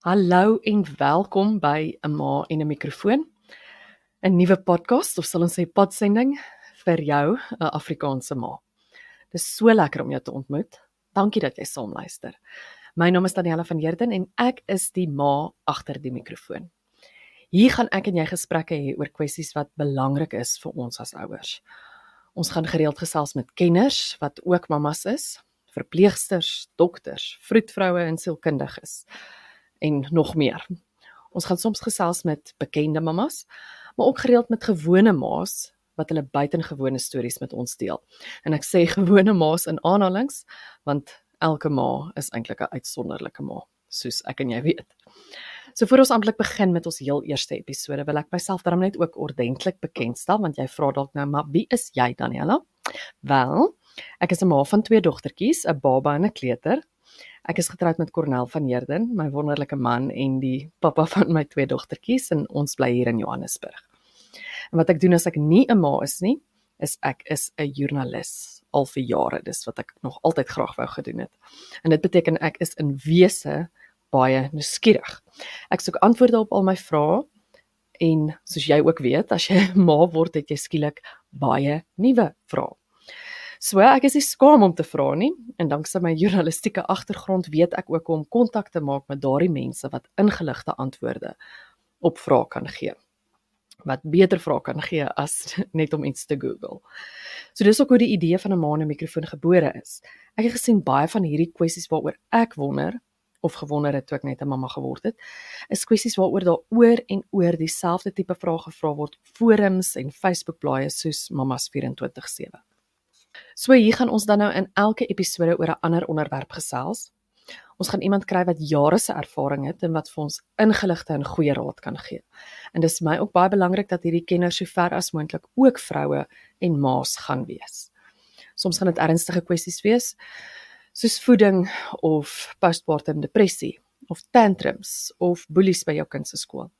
Hallo en welkom by 'n ma en 'n mikrofoon. 'n Nuwe podcast of sal ons sê podsending vir jou, 'n Afrikaanse ma. Dis so lekker om jou te ontmoet. Dankie dat jy saam luister. My naam is Daniella van Heerden en ek is die ma agter die mikrofoon. Hier gaan ek en jy gesprekke hê oor kwessies wat belangrik is vir ons as ouers. Ons gaan gereeld gesels met kenners wat ook mammas is, verpleegsters, dokters, vroedvroue en sielkundiges en nog meer. Ons gaan soms gesels met bekende mammas, maar ook gereeld met gewone ma's wat hulle buitengewone stories met ons deel. En ek sê gewone ma's in aanhalings want elke ma is eintlik 'n uitsonderlike ma, soos ek en jy weet. So voor ons amptelik begin met ons heel eerste episode, wil ek myself daarom net ook ordentlik bekendstel want jy vra dalk nou, maar wie is jy Daniela? Wel, ek is 'n ma van twee dogtertjies, 'n baba en 'n kleuter Ek is getroud met Cornel van Heerden, my wonderlike man en die pappa van my twee dogtertjies en ons bly hier in Johannesburg. En wat ek doen as ek nie 'n ma is nie, is ek is 'n joernalis al vir jare. Dis wat ek nog altyd graag wou gedoen het. En dit beteken ek is in wese baie nuuskierig. Ek soek antwoorde op al my vrae en soos jy ook weet, as jy ma word, het jy skielik baie nuwe vrae. So ek is nie skaam om te vra nie en danksy my journalistieke agtergrond weet ek ook hoe om kontak te maak met daardie mense wat ingeligte antwoorde op vrae kan gee. Wat beter vrae kan gee as net om iets te Google. So dis ook hoe die idee van 'n maan en mikrofoon gebore is. Ek het gesien baie van hierdie kwessies waaroor ek wonder of gewonder het toe ek net 'n mamma geword het, is kwessies waaroor daar oor en oor dieselfde tipe vrae gevra word op forums en Facebook-blaaie soos Mamas 24/7. So hier gaan ons dan nou in elke episode oor 'n ander onderwerp gesels. Ons gaan iemand kry wat jare se ervaring het en wat vir ons ingeligte en goeie raad kan gee. En dis vir my ook baie belangrik dat hierdie kenners so ver as moontlik ook vroue en ma's gaan wees. Soms gaan dit ernstige kwessies wees soos voeding of postpartum depressie of tantrums of boelies by jou kind se skool.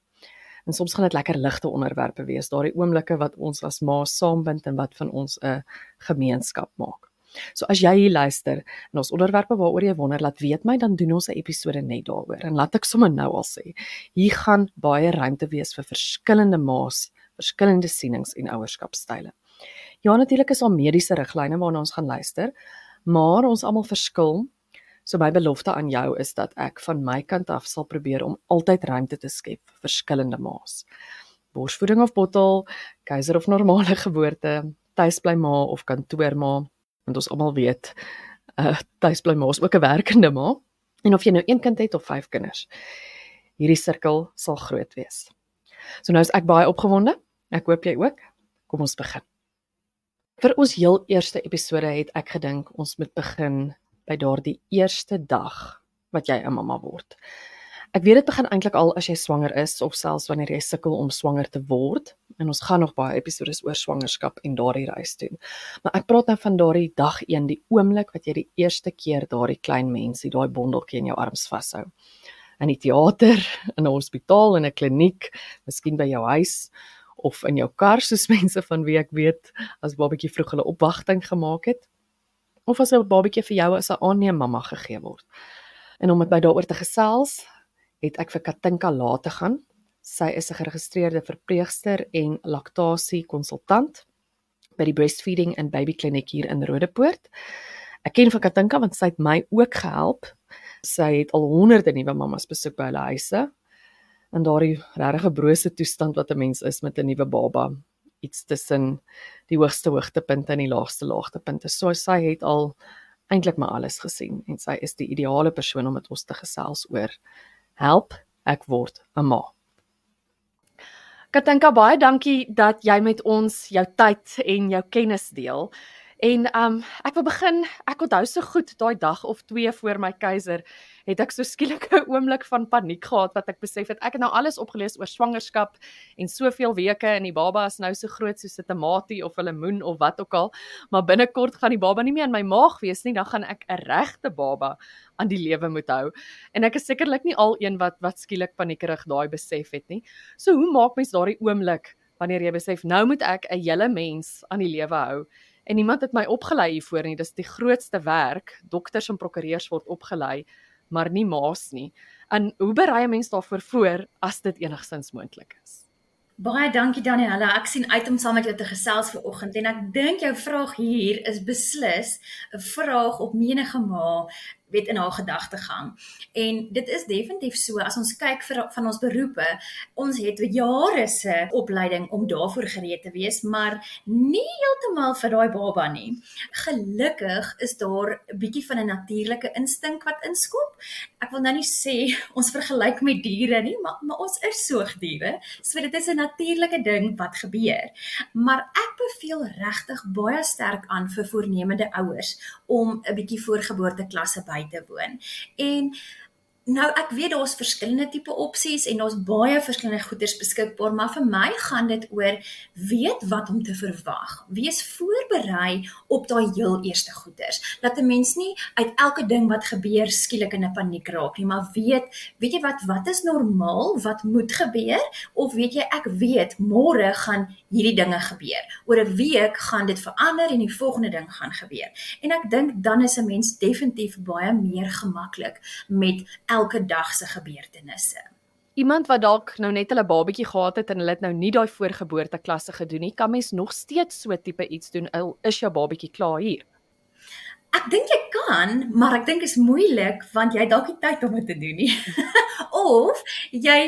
En soms gaan dit lekker ligte onderwerpe wees, daardie oomblikke wat ons as ma saambind en wat van ons 'n gemeenskap maak. So as jy hier luister en ons onderwerpe waaroor jy wonder, laat weet my dan doen ons 'n episode net daaroor. En laat ek sommer nou al sê, hier gaan baie ruimte wees vir verskillende ma's, verskillende sienings en ouerskapstyle. Ja, natuurlik is daar mediese riglyne waarna ons gaan luister, maar ons almal verskil So my belofte aan jou is dat ek van my kant af sal probeer om altyd ruimte te skep vir verskillende ma's. Borsvoeding of bottel, keiser of normale geboorte, tuisbly ma of kantoorma, want ons almal weet, uh tuisbly ma is ook 'n werkende ma. En of jy nou een kind het of vyf kinders, hierdie sirkel sal groot wees. So nou is ek baie opgewonde. Ek hoop jy ook. Kom ons begin. Vir ons heel eerste episode het ek gedink ons moet begin by daardie eerste dag wat jy 'n mamma word. Ek weet dit begin eintlik al as jy swanger is of selfs wanneer jy sukkel om swanger te word en ons gaan nog baie episode oor swangerskap en daardie reis doen. Maar ek praat nou van daardie dag 1, die oomblik wat jy die eerste keer daardie klein mensie, daai bondeltjie in jou arms vashou. In die teater, in 'n hospitaal, in 'n kliniek, miskien by jou huis of in jou kar soos mense van wie ek weet as babatjie vroeg hulle opwagting gemaak het of as 'n babatjie vir jou as 'n aanneem mamma gegee word. En om dit by daaroor te gesels, het ek vir Katinka laat te gaan. Sy is 'n geregistreerde verpleegster en laktasie konsultant by die Breastfeeding and Baby Clinic hier in Rodepoort. Ek ken vir Katinka want sy het my ook gehelp. Sy het al honderde nuwe mammas besoek by hulle huise. En daardie regte brose toestand wat 'n mens is met 'n nuwe baba iets tussen die hoogste hoogtepunte en die laagste laagtepunte. So sy het al eintlik maar alles gesien en sy is die ideale persoon om met ons te gesels oor help ek word 'n ma. Katinka baie dankie dat jy met ons jou tyd en jou kennis deel. En um ek wil begin, ek onthou so goed daai dag of 2 voor my keiser het ek so skielik 'n oomblik van paniek gehad wat ek besef het ek het nou alles opgelees oor swangerskap en soveel weke en die baba is nou so groot soos 'n tamatie of 'n lemoen of wat ook al, maar binnekort gaan die baba nie meer in my maag wees nie, dan gaan ek 'n regte baba aan die lewe moet hou. En ek is sekerlik nie al een wat wat skielik paniekerig daai besef het nie. So hoe maak mens daardie oomblik wanneer jy besef nou moet ek 'n hele mens aan die lewe hou? En niemand het my opgelei hiervoor nie. Dis die grootste werk. Dokters en prokureurs word opgelei maar nie maas nie. En hoe berei 'n mens daarvoor voor as dit enigstens moontlik is? Baie dankie Daniella. Ek sien uit om saam met jou te gesels vir oggend en ek dink jou vraag hier is beslis 'n vraag op menige ma weet in haar gedagtegang. En dit is definitief so as ons kyk vir van ons beroepe, ons het jare se opleiding om daarvoor gereed te wees, maar nie heeltemal vir daai baba nie. Gelukkig is daar 'n bietjie van 'n natuurlike instink wat inskop. Ek wil nou nie sê ons vergelyk met diere nie, maar maar ons is soogdiere, so dit is 'n natuurlike ding wat gebeur. Maar ek beveel regtig baie sterk aan vir voornemende ouers om 'n bietjie voorgeboorteklasse by te woon. En nou ek weet daar's verskillende tipe opsies en daar's baie verskillende goederes beskikbaar, maar vir my gaan dit oor weet wat om te verwag. Wees voorberei op daai heel eerste goederes. Dat 'n mens nie uit elke ding wat gebeur skielik in 'n paniek raak nie, maar weet, weet jy wat wat is normaal, wat moet gebeur of weet jy ek weet môre gaan hierdie dinge gebeur. Oor 'n week gaan dit verander en die volgende ding gaan gebeur. En ek dink dan is 'n mens definitief baie meer gemaklik met elke dag se gebeurtenisse. Iemand wat dalk nou net hulle babatjie gehad het en hulle het nou nie daai voorgeboorte klasse gedoen nie, kan mens nog steeds so tipe iets doen al is jou babatjie klaar hier. Ek dink jy kan, maar ek dink is moeilik want jy dalk nie tyd om dit te doen nie. of jy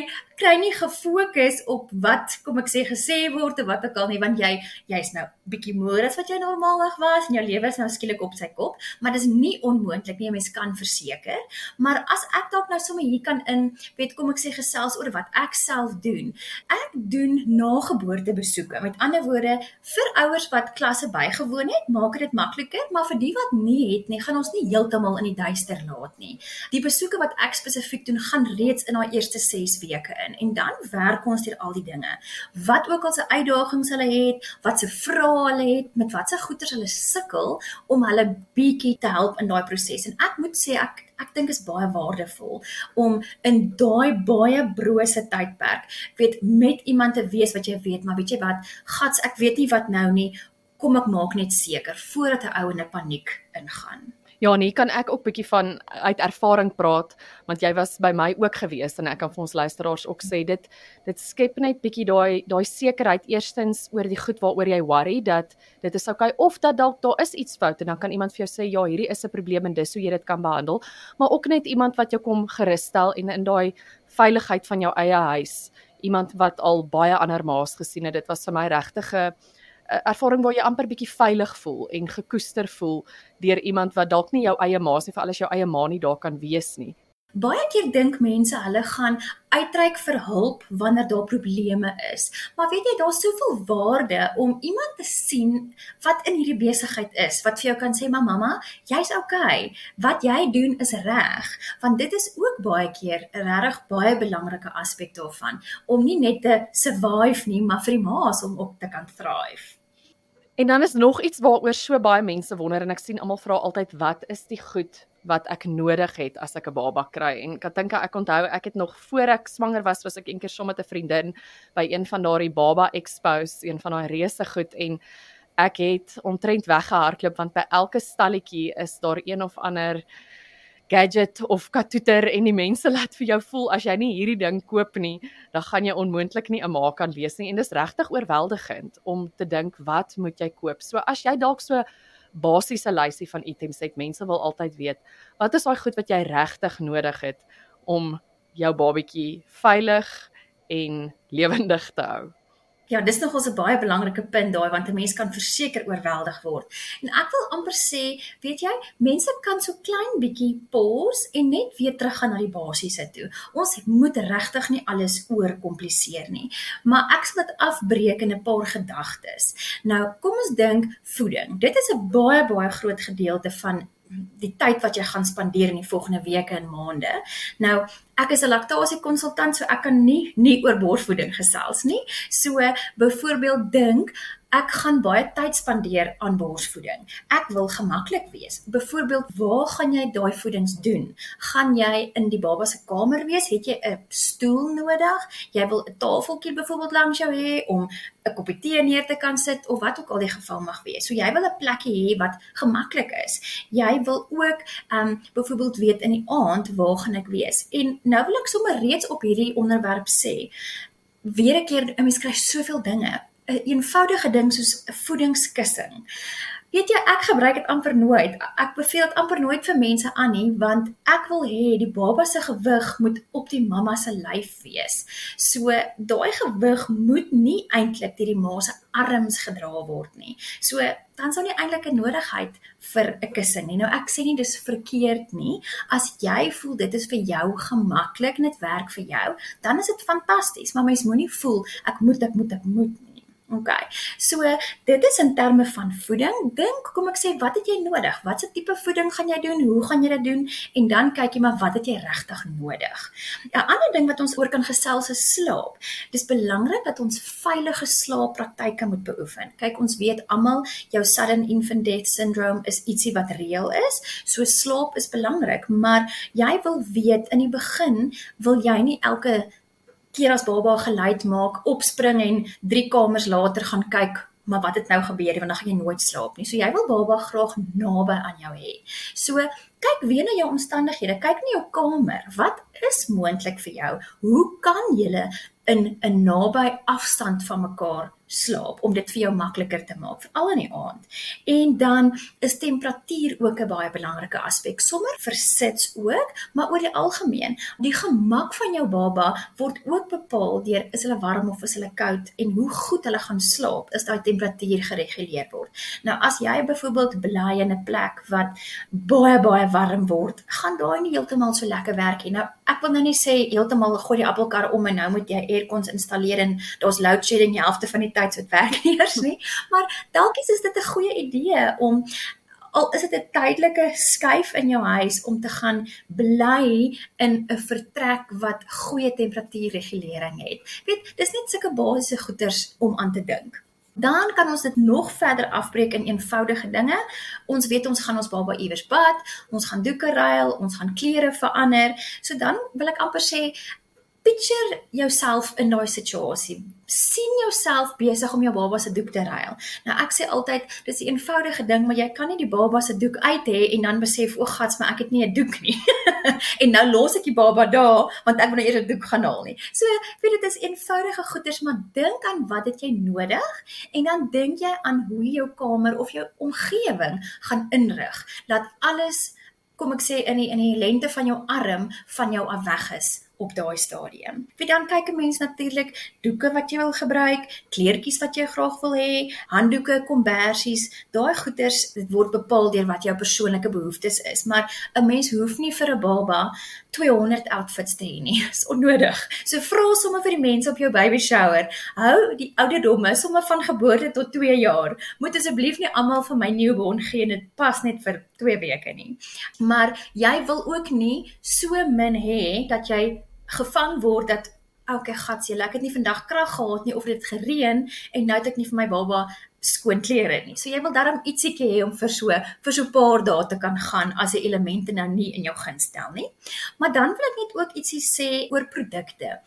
kry nie gefokus op wat kom ek sê gesê word of wat ook al nie want jy jy's nou bietjie moer as wat jy normaalweg was en jou lewe is nou skielik op sy kop, maar dis nie onmoontlik nie, mens kan verseker. Maar as ek dalk nou sommer hier kan in, weet kom ek sê gesels oor wat ek self doen. Ek doen nageboortebesoeke. Met ander woorde, vir ouers wat klasse bygewoon het, maak dit makliker, maar vir die wat nie het nie, gaan ons nie heeltemal in die duister laat nie. Die besoeke wat ek spesifiek doen, gaan reeds in haar eerste 6 weke in en dan werk ons deur al die dinge. Wat ook al se uitdagings hulle het, wat se vrae hulle het, met watse goeters hulle sukkel om hulle bietjie te help in daai proses. En ek moet sê ek ek dink is baie waardevol om in daai baie brose tydperk weet met iemand te wees wat jy weet, maar weet jy wat, gats ek weet nie wat nou nie, kom ek maak net seker voordat 'n ou in 'n paniek ingaan. Ja, nee, kan ek ook bietjie van uit ervaring praat want jy was by my ook gewees en ek kan vir ons luisteraars ook sê dit dit skep net bietjie daai daai sekerheid eerstens oor die goed waaroor jy worry dat dit is okay of dat dalk daar is iets fout en dan kan iemand vir jou sê ja, hierdie is 'n probleem en dis hoe jy dit kan behandel, maar ook net iemand wat jou kom gerusstel en in daai veiligheid van jou eie huis, iemand wat al baie ander maas gesien het. Dit was vir my regtige 'n ervaring waar jy amper bietjie veilig voel en gekoester voel deur iemand wat dalk nie jou eie ma is nie, vir alles jou eie ma nie daar kan wees nie. Baie keer dink mense hulle gaan uitreik vir hulp wanneer daar probleme is. Maar weet jy, daar's soveel waarde om iemand te sien wat in hierdie besigheid is, wat vir jou kan sê, "Maar mamma, jy's okay. Wat jy doen is reg." Want dit is ook baie keer 'n regtig baie belangrike aspek daarvan om nie net te survive nie, maar vir die ma's om op te kan thrive. En dan is nog iets waaroor so baie mense wonder en ek sien almal vra altyd wat is die goed wat ek nodig het as ek 'n baba kry. En ek dink ek onthou ek het nog voor ek swanger was, was ek eendag saam met 'n vriendin by een van daardie baba expos, een van daai reuse goed en ek het omtrent weggehardloop want by elke stalletjie is daar een of ander gadget of katoeter en die mense laat vir jou voel as jy nie hierdie ding koop nie, dan gaan jy onmoontlik nie 'n ma kan wees nie en dis regtig oorweldigend om te dink wat moet jy koop. So as jy dalk so basiese lysie van items het, mense wil altyd weet, wat is daai goed wat jy regtig nodig het om jou babatjie veilig en lewendig te hou? Ja, dis nog ons 'n baie belangrike punt daai want 'n mens kan verseker oorweldig word. En ek wil amper sê, weet jy, mense kan so klein bietjie pause en net weer teruggaan na die basiese toe. Ons moet regtig nie alles oorkompliseer nie. Maar ek sal dit afbreek in 'n paar gedagtes. Nou, kom ons dink voeding. Dit is 'n baie baie groot gedeelte van die tyd wat jy gaan spandeer in die volgende weke en maande. Nou, ek is 'n laktasiekonsultant, so ek kan nie nie oor borsvoeding gesels nie. So byvoorbeeld dink ek gaan baie tyd spandeer aan borsvoeding. Ek wil gemaklik wees. Byvoorbeeld, waar gaan jy daai voedings doen? Gaan jy in die baba se kamer wees? Het jy 'n stoel nodig? Jy wil 'n tafeltjie byvoorbeeld langs jou hê om 'n koppie tee neer te kan sit of wat ook al die geval mag wees. So jy wil 'n plekkie hê wat gemaklik is. Jy wil ook ehm um, byvoorbeeld weet in die aand waar gaan ek wees? En nou wil ek sommer reeds op hierdie onderwerp sê, weer 'n keer 'n mens kry soveel dinge. 'n een eenvoudige ding soos 'n voedingskussing. Weet jy, ek gebruik dit amper nooit. Ek beveel dit amper nooit vir mense aan nie, want ek wil hê die baba se gewig moet op die mamma se lyf wees. So daai gewig moet nie eintlik deur die ma se arms gedra word nie. So dan sou nie eintlik 'n nodigheid vir 'n kussing nie. Nou ek sê nie dis verkeerd nie. As jy voel dit is vir jou gemaklik en dit werk vir jou, dan is dit fantasties, maar mens moenie voel ek moet ek moet ek moet nie. OK. So dit is in terme van voeding. Dink, kom ek sê, wat het jy nodig? Watse tipe voeding gaan jy doen? Hoe gaan jy dit doen? En dan kyk jy maar wat het jy regtig nodig? 'n Ander ding wat ons oor kan gesels is slaap. Dis belangrik dat ons veilige slaappraktyke moet beoefen. Kyk, ons weet almal jou sudden infant death syndrome is ietsie wat reëel is. So slaap is belangrik, maar jy wil weet in die begin wil jy nie elke keer as baba geluid maak, opspring en 3 kamers later gaan kyk, maar wat het nou gebeur? Want dan gaan jy nooit slaap nie. So jy wil baba graag naby aan jou hê. So kyk weer na jou omstandighede. Kyk na jou kamer. Wat is moontlik vir jou? Hoe kan jy in 'n naby afstand van mekaar slaap om dit vir jou makliker te maak veral in die aand. En dan is temperatuur ook 'n baie belangrike aspek. Sommer vir sits ook, maar oor die algemeen, die gemak van jou baba word ook bepaal deur is hulle warm of is hulle koud en hoe goed hulle gaan slaap is daai temperatuur gereguleer word. Nou as jy byvoorbeeld bly in 'n plek wat baie baie warm word, gaan daai nie heeltemal so lekker werk nie. Nou ek wil nou nie sê heeltemal gooi die appelkar om en nou moet jy aircons installeer en daar's load shedding die helfte van die tyd eers nie, maar dalk is dit 'n goeie idee om al is dit 'n tydelike skuif in jou huis om te gaan bly in 'n vertrek wat goeie temperatuurregulering het. Weet, dis net sulke basiese goeders om aan te dink. Dan kan ons dit nog verder afbreek in eenvoudige dinge. Ons weet ons gaan ons baba iewers bad, ons gaan doeke ruil, ons gaan klere verander. So dan wil ek amper sê picture jouself in daai situasie. sien jouself besig om jou baba se doek te ruil. Nou ek sê altyd dis 'n eenvoudige ding, maar jy kan nie die baba se doek uit hê en dan besef o, gats, maar ek het nie 'n doek nie. en nou los ek die baba daar want ek moet nou eers 'n doek gaan haal nie. So, weet dit is eenvoudige goeders, maar dink aan wat het jy nodig en dan dink jy aan hoe jou kamer of jou omgewing gaan inrig. Laat alles kom ek sê in die in die lengte van jou arm van jou af weg is op daai stadium. Wie dan kyk 'n mens natuurlik doeke wat jy wil gebruik, kleertjies wat jy graag wil hê, handdoeke, kombersies, daai goeders dit word bepaal deur wat jou persoonlike behoeftes is, maar 'n mens hoef nie vir 'n baba 200 outfits te hê nie. Dis onnodig. So vra sommer vir die mense op jou baby shower, hou die ouderdomme sommer van geboorte tot 2 jaar. Moet asseblief nie almal vir my newborn gee dit pas net vir 2 weke nie. Maar jy wil ook nie so min hê dat jy gevang word dat okay gatsie, ek het nie vandag krag gehad nie of dit gereën en nou het ek nie vir my baba skoon klere nie. So jy wil darm ietsiekie hê om vir so vir so 'n paar dae te kan gaan as die elemente nou nie in jou guns stel nie. Maar dan wil ek net ook ietsie sê oor produkte.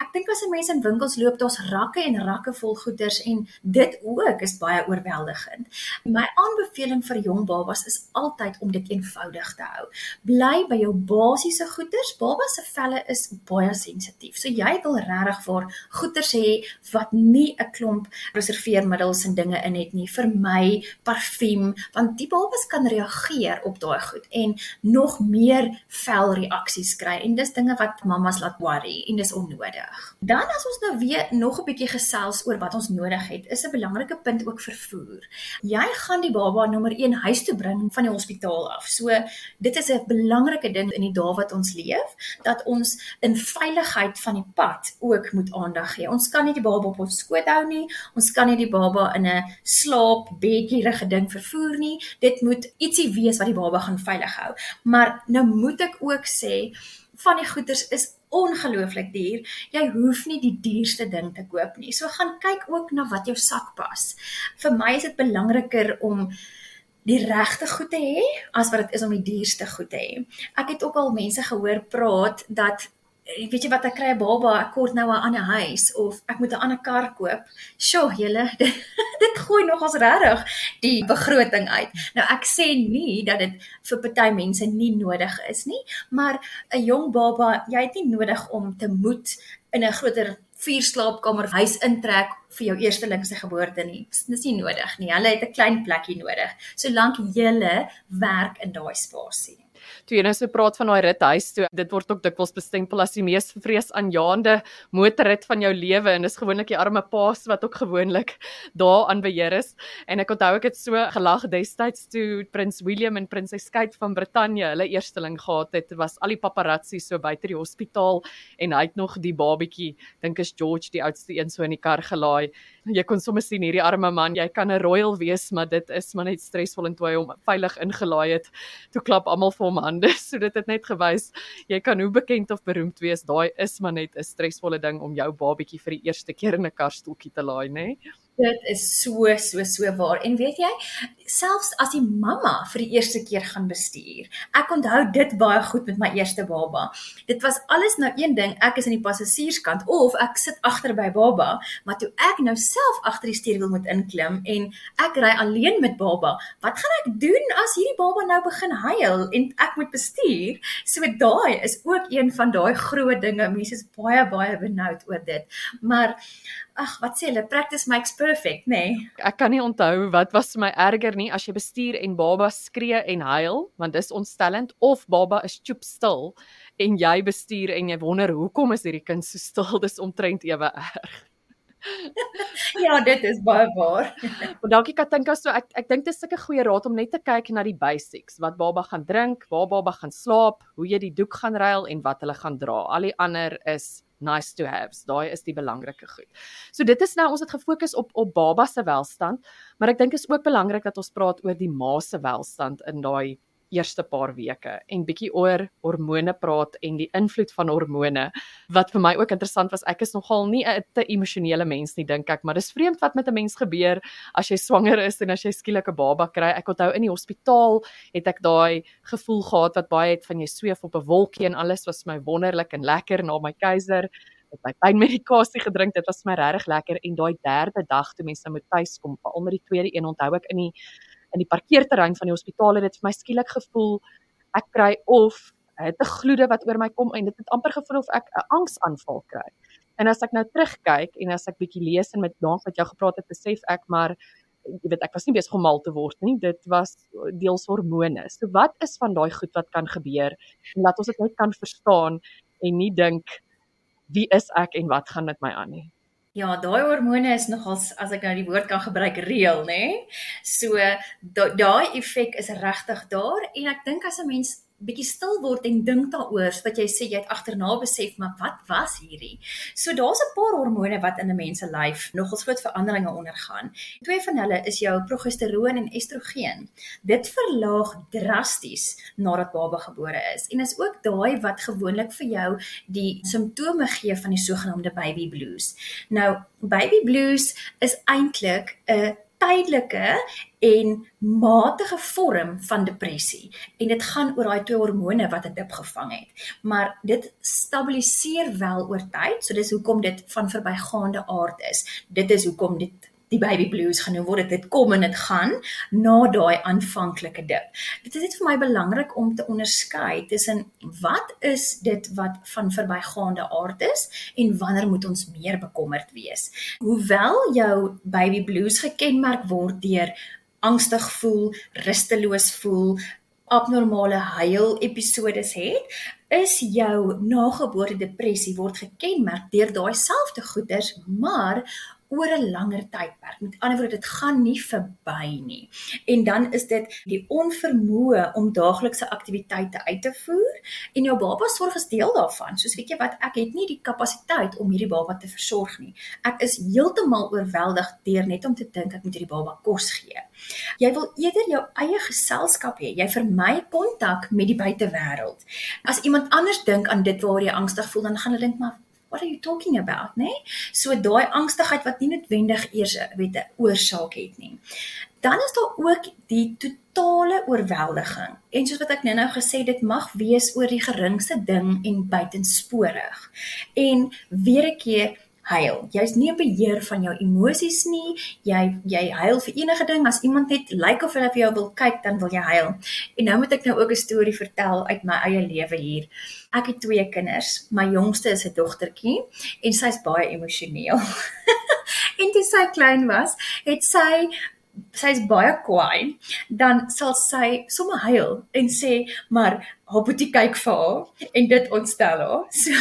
Ek dink as 'n mens in winkels loop, daar's rakke en rakke vol goeders en dit ook is baie oorweldigend. My aanbeveling vir jong babas is altyd om dit eenvoudig te hou. Bly by jou basiese goeders. Babas se velle is baie sensitief. So jy wil regtig vir goeders hê wat nie 'n klomp reserveermiddels en dinge in het nie vir my parfuum want die babas kan reageer op daai goed en nog meer vel reaksies kry en dis dinge wat mammas laat worry en dis onnodig. Dan as ons nou weer nog 'n bietjie gesels oor wat ons nodig het, is 'n belangrike punt ook vervoer. Jy gaan die baba nommer 1 huis toe bring van die hospitaal af. So dit is 'n belangrike ding in die dae wat ons leef dat ons in veiligheid van die pad ook moet aandag gee. Ons kan nie die baba op ons skoot hou nie. Ons kan nie die baba in 'n slaap bedjierige ding vervoer nie. Dit moet ietsie wees wat die baba gaan veilig hou. Maar nou moet ek ook sê van die goeders is ongelooflik duur. Jy hoef nie die duurste ding te koop nie. So gaan kyk ook na wat jou sak pas. Vir my is dit belangriker om die regte goed te hê as wat dit is om die duurste goed te hê. Ek het ook al mense gehoor praat dat weet jy wat ek kry 'n baba, ek kort nou 'n ander huis of ek moet 'n ander kar koop. Sjoe, julle, dit, dit gooi nogals regtig die begroting uit. Nou ek sê nie dat dit vir party mense nie nodig is nie, maar 'n jong baba, jy het nie nodig om te moet in 'n groter vier slaapkamer huis intrek vir jou eerstelingse geboorte nie. Dis nie nodig nie. Hulle het 'n klein plekkie nodig. Solank jy werk in daai spasie toe jy nou so praat van daai rit huis toe, dit word ook dikwels bestempel as die mees vreesaanjaende motorrit van jou lewe en dis gewoonlik die arme paas wat ook gewoonlik daaraan beheer is. En ek onthou ek het so gelag destyds toe Prins William en Prinses Kate van Brittanje hulle eersteling gehad het. Dit was al die paparazzi so buite die hospitaal en hy het nog die babatjie, dink is George die oudste een so in die kar gelaai jy kon sommer sien hierdie arme man, jy kan 'n royal wees, maar dit is maar net stresvol en toe hy hom veilig ingelaai het, toe klap almal vir hom hande. So dit het net gewys jy kan hoe bekend of beroemd wees, daai is maar net 'n stresvolle ding om jou babatjie vir die eerste keer in 'n karstoeltjie te laai, nê? Nee? Dit is so so so waar. En weet jy, selfs as die mamma vir die eerste keer gaan bestuur. Ek onthou dit baie goed met my eerste baba. Dit was alles nou een ding, ek is aan die passasierskant of ek sit agter by baba, maar toe ek nou self agter die stuurwiel moet inklim en ek ry alleen met baba, wat gaan ek doen as hierdie baba nou begin huil en ek moet bestuur? So daai is ook een van daai groot dinge. Mense is baie baie benoud oor dit. Maar ag, wat sê hulle, practice makes perfect, nê? Nee. Ek kan nie onthou wat was my erger nie as jy bestuur en baba skree en huil, want dis ontstellend of baba is choop stil en jy bestuur en jy wonder hoekom is hierdie kind so stil? Dis omtrent ewe erg. ja, dit is baie waar. Maar dankie Katinka, so ek ek dink dit is 'n goeie raad om net te kyk na die basics, wat baba gaan drink, waar baba gaan slaap, hoe jy die doek gaan ruil en wat hulle gaan dra. Al die ander is nice to haves. Daai is die belangrike goed. So dit is nou ons het gefokus op op baba se welstand, maar ek dink is ook belangrik dat ons praat oor die ma se welstand in daai eerste paar weke en bietjie oor hormone praat en die invloed van hormone wat vir my ook interessant was. Ek is nogal nie 'n te emosionele mens nie dink ek maar dis vreemd wat met 'n mens gebeur as jy swanger is en as jy skielik 'n baba kry. Ek onthou in die hospitaal het ek daai gevoel gehad wat baie het van jy sweef op 'n wolkie en alles was vir my wonderlik en lekker na my keiser het my pynmedikasie gedrink. Dit was vir my regtig lekker. En daai derde dag toe mense moet tuis kom veral met die tweede een onthou ek in die in die parkeerterrein van die hospitaal het dit vir my skielik gevoel ek kry of 'n gloede wat oor my kom en dit het amper gevoel of ek 'n angsaanval kry. En as ek nou terugkyk en as ek bietjie lees en met lank met jou gepraat het, besef ek maar jy weet ek was nie besig om mal te word nie. Dit was deels hormone. So wat is van daai goed wat kan gebeur en laat ons dit net kan verstaan en nie dink wie is ek en wat gaan met my aan nie. Ja, daai hormone is nogals as ek nou die woord kan gebruik reël, nê? So daai effek is regtig daar en ek dink as 'n mens bietjie stil word en dink daaroor wat jy sê jy het agterna besef maar wat was hierdie? So daar's 'n paar hormone wat in 'n mens se lyf nogals groot veranderinge ondergaan. Twee van hulle is jou progesteroon en estrogen dit verlaag drasties nadat baba gebore is en is ook daai wat gewoonlik vir jou die simptome gee van die sogenaamde baby blues. Nou baby blues is eintlik 'n tydelike en matige vorm van depressie en dit gaan oor daai twee hormone wat dit opgevang het. Maar dit stabiliseer wel oor tyd, so dis hoekom dit van verbygaande aard is. Dit is hoekom dit die baby blues genoem word dit kom en dit gaan na daai aanvanklike dip. Dit is net vir my belangrik om te onderskei tussen wat is dit wat van verbygaande aard is en wanneer moet ons meer bekommerd wees. Hoewel jou baby blues gekenmerk word deur angstig voel, rusteloos voel, abnormale huil episodes het, is jou nageboorte depressie word gekenmerk deur daai selfde goeters, maar oor 'n langer tydperk. Met ander woorde, dit gaan nie verby nie. En dan is dit die onvermoë om daaglikse aktiwiteite uit te voer en jou baba sorg is deel daarvan. Soos weet jy wat, ek het nie die kapasiteit om hierdie baba te versorg nie. Ek is heeltemal oorweldig deur net om te dink ek moet hierdie baba kos gee. Jy wil eerder jou eie geselskap hê. Jy vermy kontak met die buitewêreld. As iemand anders dink aan dit waar jy angstig voel, dan gaan hulle dink maar what are you talking about, né? Nee? So daai angstigheid wat nie noodwendig eers weet 'n oorsaak het nie. Dan is daar ook die totale oorweldiging. En soos wat ek nou-nou gesê dit mag wees oor die geringste ding en buitensporig. En weer 'n keer huil. Jy's nie in beheer van jou emosies nie. Jy jy huil vir enige ding as iemand net lyk like of hulle vir jou wil kyk, dan wil jy huil. En nou moet ek nou ook 'n storie vertel uit my eie lewe hier. Ek het twee kinders. My jongste is 'n dogtertjie en sy's baie emosioneel. en toe sy klein was, het sy sy's baie kwaai, dan sal sy sommer huil en sê, "Maar Hoppotie kyk vir haar en dit ontstel haar." So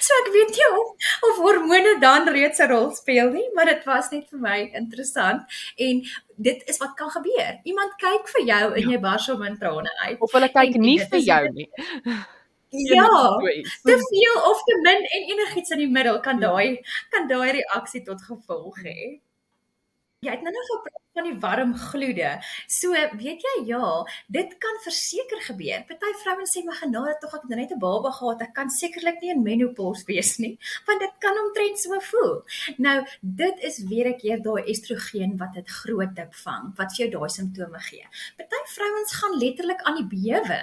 so ek weet nie of, of hormone dan reeds 'n rol speel nie, maar dit was net vir my interessant en dit is wat kan gebeur. Iemand kyk vir jou en ja. jy bars om in trane uit. Of hulle kyk nie vir jou nie. Ja, te veel of te min en enigiets in die middel kan daai kan daai reaksie tot gevolg hê. Jy het nou nog gepraat van die warm gloede. So, weet jy ja, dit kan verseker gebeur. Party vrouens sê my genade tog ek het nou net 'n baba gehad, ek kan sekerlik nie in menopause wees nie, want dit kan omtrent so voel. Nou, dit is weer 'n keer daai estrogen wat dit groot dip vang, wat vir jou daai simptome gee. Party vrouens gaan letterlik aan die bewe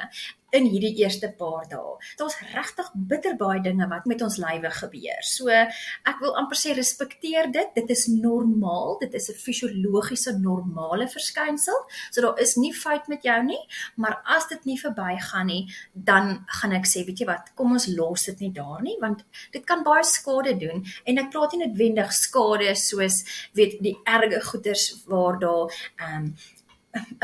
in hierdie eerste paar dae. Daar's regtig bitter baie dinge wat met ons lywe gebeur. So ek wil amper sê respekteer dit. Dit is normaal. Dit is 'n fisiologiese normale verskynsel. So daar is nie fout met jou nie, maar as dit nie verbygaan nie, dan gaan ek sê, weet jy wat, kom ons los dit nie daar nie want dit kan baie skade doen en ek praat nie noodwendig skade soos weet die erge goeters waar daar ehm um,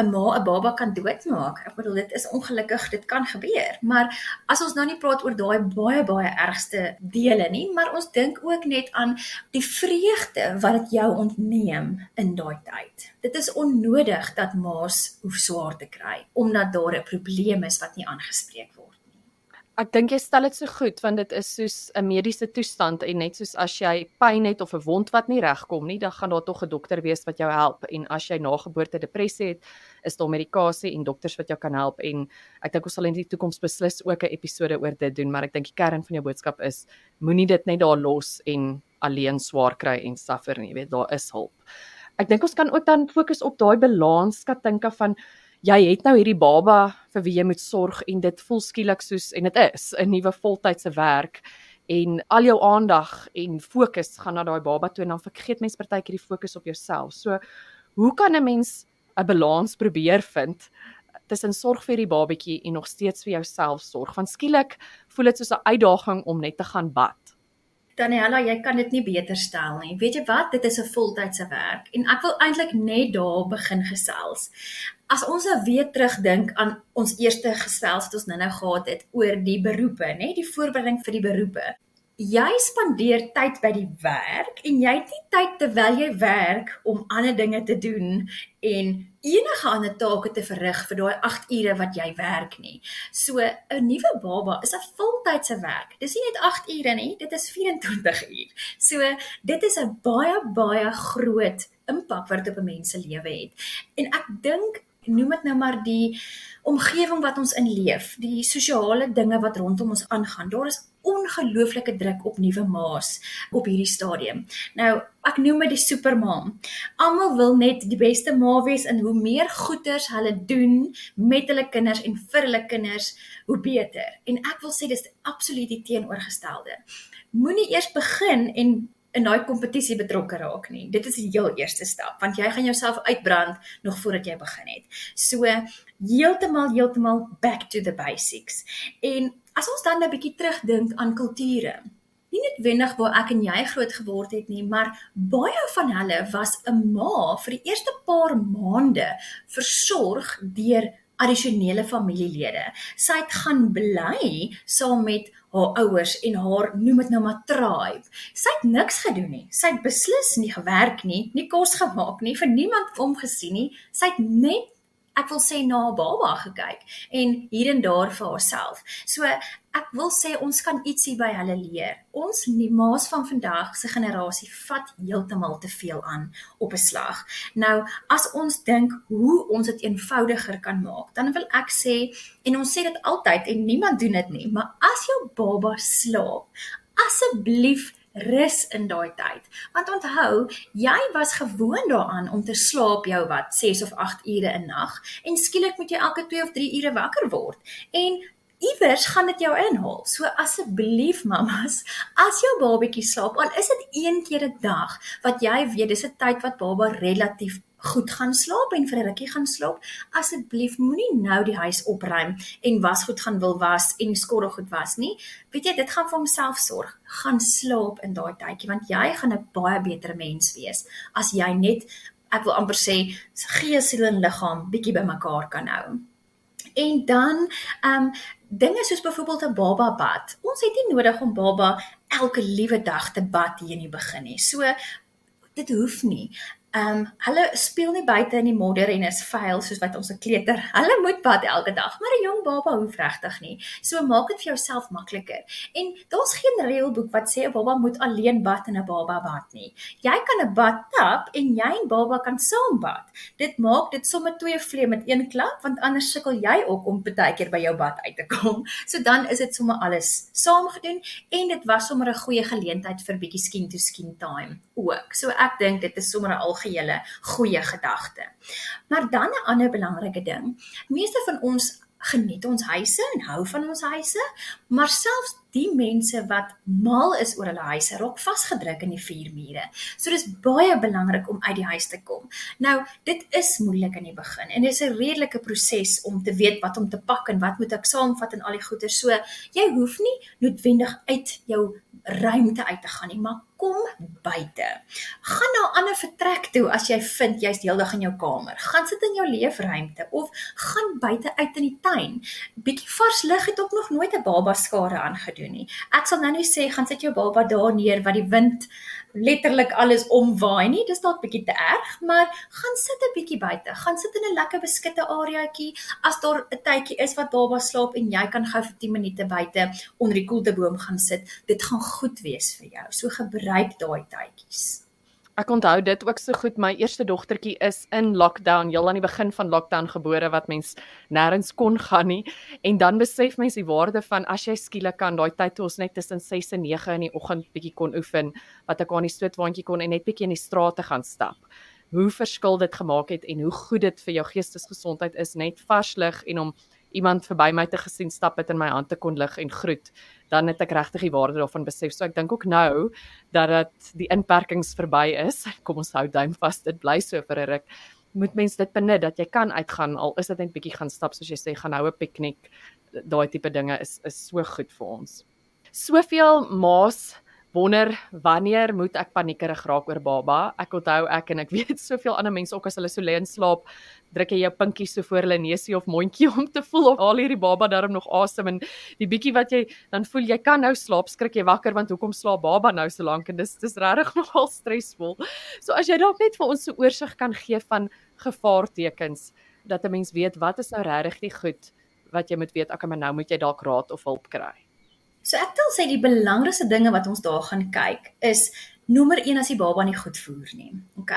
'n ma 'n baba kan doodmaak. Ek bedoel dit is ongelukkig, dit kan gebeur. Maar as ons nou nie praat oor daai baie baie ergste dele nie, maar ons dink ook net aan die vreugde wat dit jou ontneem in daai tyd. Dit is onnodig dat ma's hoef swaar te kry omdat daar 'n probleem is wat nie aangespreek word ek dink jy stel dit so goed want dit is soos 'n mediese toestand en net soos as jy pyn het of 'n wond wat nie regkom nie, dan gaan daar tog 'n dokter wees wat jou help en as jy nageboorte depressie het, is daar medikasie en dokters wat jou kan help en ek dink ons sal in die toekoms beslis ook 'n episode oor dit doen, maar ek dink die kern van jou boodskap is moenie dit net daar los en alleen swaar kry en suffer nie, jy weet daar is hulp. Ek dink ons kan ook dan fokus op daai balans skatinka van jy het nou hierdie baba vir wie jy moet sorg en dit voel skielik soos en dit is 'n nuwe voltydse werk en al jou aandag en fokus gaan na daai baba toe en dan vergeet mens partykeer die fokus op jouself. So hoe kan 'n mens 'n balans probeer vind tussen sorg vir die babatjie en nog steeds vir jouself sorg? Want skielik voel dit soos 'n uitdaging om net te gaan bad. Daniela, jy kan dit nie beter stel nie. Weet jy wat? Dit is 'n voltydse werk en ek wil eintlik net daar begin gesels as ons nou weer terugdink aan ons eerste gesels wat ons nou-nou gehad het oor die beroepe, nê, die voorbereiding vir die beroepe. Jy spandeer tyd by die werk en jy het nie tyd terwyl jy werk om ander dinge te doen en enige ander take te verrig vir daai 8 ure wat jy werk nie. So 'n nuwe baba is 'n voltydse werk. Dis nie net 8 ure nie, dit is 24 uur. So dit is 'n baie baie groot impak wat dit op 'n mens se lewe het. En ek dink noem dit nou maar die omgewing wat ons in leef, die sosiale dinge wat rondom ons aangaan. Daar is ongelooflike druk op nuwe ma's op hierdie stadium. Nou, ek noem dit die superma. Almal wil net die beste ma wees en hoe meer goeders hulle doen met hulle kinders en vir hulle kinders, hoe beter. En ek wil sê dis absoluut die teenoorgestelde. Moenie eers begin en in daai kompetisie betrokke raak nie. Dit is die heel eerste stap want jy gaan jouself uitbrand nog voordat jy begin het. So heeltemal heeltemal back to the basics. En as ons dan 'n bietjie terugdink aan kulture. Nie net wendig waar ek en jy groot geword het nie, maar baie van hulle was 'n ma vir die eerste paar maande versorg deur addisionele familielede. Sy het gaan bly saam met haar ouers en haar noem dit nou maar tribe. Sy het niks gedoen nie. Sy het beslis nie gewerk nie, nie kos gemaak nie, vir niemand omgesien nie. Sy het net ek wil sê na baba gekyk en hier en daar vir haarself. So ek wil sê ons kan ietsie by hulle leer. Ons nie maas van vandag se generasie vat heeltemal te veel aan op 'n slag. Nou as ons dink hoe ons dit eenvoudiger kan maak, dan wil ek sê en ons sê dit altyd en niemand doen dit nie, maar as jou baba slaap, asseblief rus in daai tyd. Want onthou, jy was gewoond daaraan om te slaap jou wat 6 of 8 ure 'n nag en skielik moet jy elke 2 of 3 ure wakker word. En iewers gaan dit jou inhaal. So asseblief mamas, as jou babatjie slaap, al is dit een keer 'n dag wat jy weet dis 'n tyd wat baba relatief goed gaan slaap en vir 'n rukkie gaan slaap, asseblief moenie nou die huis opruim en wasgoed gaan wil was en skorrel goed was nie. Weet jy, dit gaan vir homself sorg. Gaan slaap in daai tydjie want jy gaan 'n baie beter mens wees as jy net ek wil amper sê gees, siel en liggaam bietjie bymekaar kan hou. En dan ehm um, dinge soos byvoorbeeld 'n baba bad. Ons het nie nodig om baba elke liewe dag te bad hier in die begin nie. So dit hoef nie. Ehm um, hulle speel nie buite in die modder en is vuil soos wat ons 'n kleuter. Hulle moet bad elke dag, maar 'n jong baba hoef regtig nie. So maak dit vir jouself makliker. En daar's geen reëlboek wat sê 'n baba moet alleen bad en 'n baba bad nie. Jy kan 'n bad tap en jy en baba kan saam bad. Dit maak dit sommer twee vleie met een klap, want anders sukkel jy ook om baie keer by jou bad uit te kom. So dan is dit sommer alles saam gedoen en dit was sommer 'n goeie geleentheid vir bietjie skin to skin time ook. So ek dink dit is sommer 'n algehele goeie gedagte. Maar dan 'n ander belangrike ding. Meeste van ons geniet ons huise en hou van ons huise, maar selfs die mense wat mal is oor hulle huise raak vasgedruk in die vier mure. So dis baie belangrik om uit die huis te kom. Nou, dit is moeilik in die begin en dit is 'n redelike proses om te weet wat om te pak en wat moet ek saamvat en al die goeder. So jy hoef nie noodwendig uit jou ruimte uit te gaan nie, maar kom buite. Gaan na 'n ander vertrek toe as jy vind jy's heeldag in jou kamer. Gaan sit in jou leefruimte of gaan buite uit in die tuin. Bietjie vars lug het ook nog nooit 'n baba skade aangedoen nie. Ek sal nou nie sê gaan sit jou baba daar neer wat die wind letterlik alles omwaai nie. Dis dalk bietjie te erg, maar gaan sit 'n bietjie buite. Gaan sit in 'n lekker beskutte areaatjie as daar 'n tydjie is wat baba slaap en jy kan gou vir 10 minute buite onder die koelteboom gaan sit. Dit gaan goed wees vir jou. So gebruik daai tydjies. Ek onthou dit ook so goed. My eerste dogtertjie is in lockdown, heel aan die begin van lockdown gebore wat mens nêrens kon gaan nie. En dan besef mens die waarde van as jy skielik kan daai tyd toe ons net tussen 6 en 9 in die oggend bietjie kon oefen, wat ek aan die stootwaandjie kon en net bietjie in die strate gaan stap. Hoe verskil dit gemaak het en hoe goed dit vir jou geestesgesondheid is net vars lig en om iemand verby my te gesien stap het in my hand te kon lig en groet, dan het ek regtig die waarde daarvan besef. So ek dink ook nou dat dit die inperkings verby is. Kom ons hou duim vas, dit bly so vir 'n ruk. Moet mens dit benut dat jy kan uitgaan al is dit net bietjie gaan stap soos jy sê, gaan hou 'n piknik. Daai tipe dinge is is so goed vir ons. Soveel maas wonder wanneer moet ek paniekerig raak oor baba? Ek onthou ek en ek weet soveel ander mense ook as hulle so lê en slaap, druk jy jou pinkie so voor hulle neusie of mondjie om te voel of al hierdie baba darm nog asem en die bietjie wat jy dan voel jy kan nou slaap, skrik jy wakker want hoekom slaap baba nou so lank en dis dis regtig nogal stresvol. So as jy dalk net vir ons so oorsig kan gee van gevaartekens dat 'n mens weet wat is nou regtig die goed wat jy moet weet, ek maar nou moet jy dalk raad of hulp kry. So ek wil sê die belangrikste dinge wat ons daar gaan kyk is nommer 1 as die baba nie goed voer nie. OK?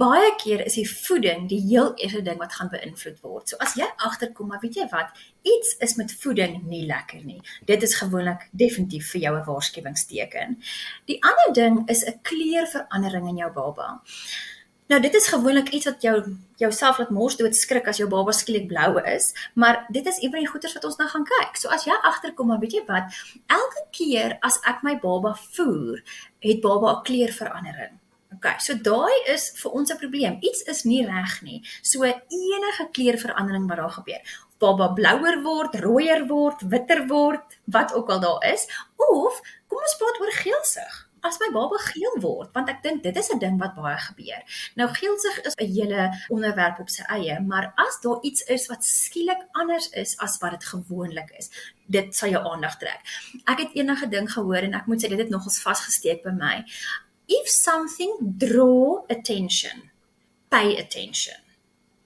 Baie keer is die voeding die heel eerste ding wat gaan beïnvloed word. So as jy agterkom, maar weet jy wat, iets is met voeding nie lekker nie. Dit is gewoonlik definitief vir jou 'n waarskuwingsteken. Die ander ding is 'n kleurverandering in jou baba. Nou dit is gewoonlik iets wat jou jouself laat mors dood skrik as jou baba skielik blou is, maar dit is een van die goeters wat ons nou gaan kyk. So as jy agterkom, maar weet jy wat, elke keer as ek my baba voer, het baba 'n kleurverandering. OK, so daai is vir ons 'n probleem. Iets is nie reg nie. So enige kleurverandering wat daar gebeur, baba blouer word, rooier word, witter word, wat ook al daar is, of kom ons praat oor geelsig as my baba geel word want ek dink dit is 'n ding wat baie gebeur. Nou geelsig is 'n hele onderwerp op sy eie, maar as daar iets is wat skielik anders is as wat dit gewoonlik is, dit sal jou aandag trek. Ek het eendag 'n ding gehoor en ek moet sê dit het nogals vasgesteek by my. If something draw attention, pay attention.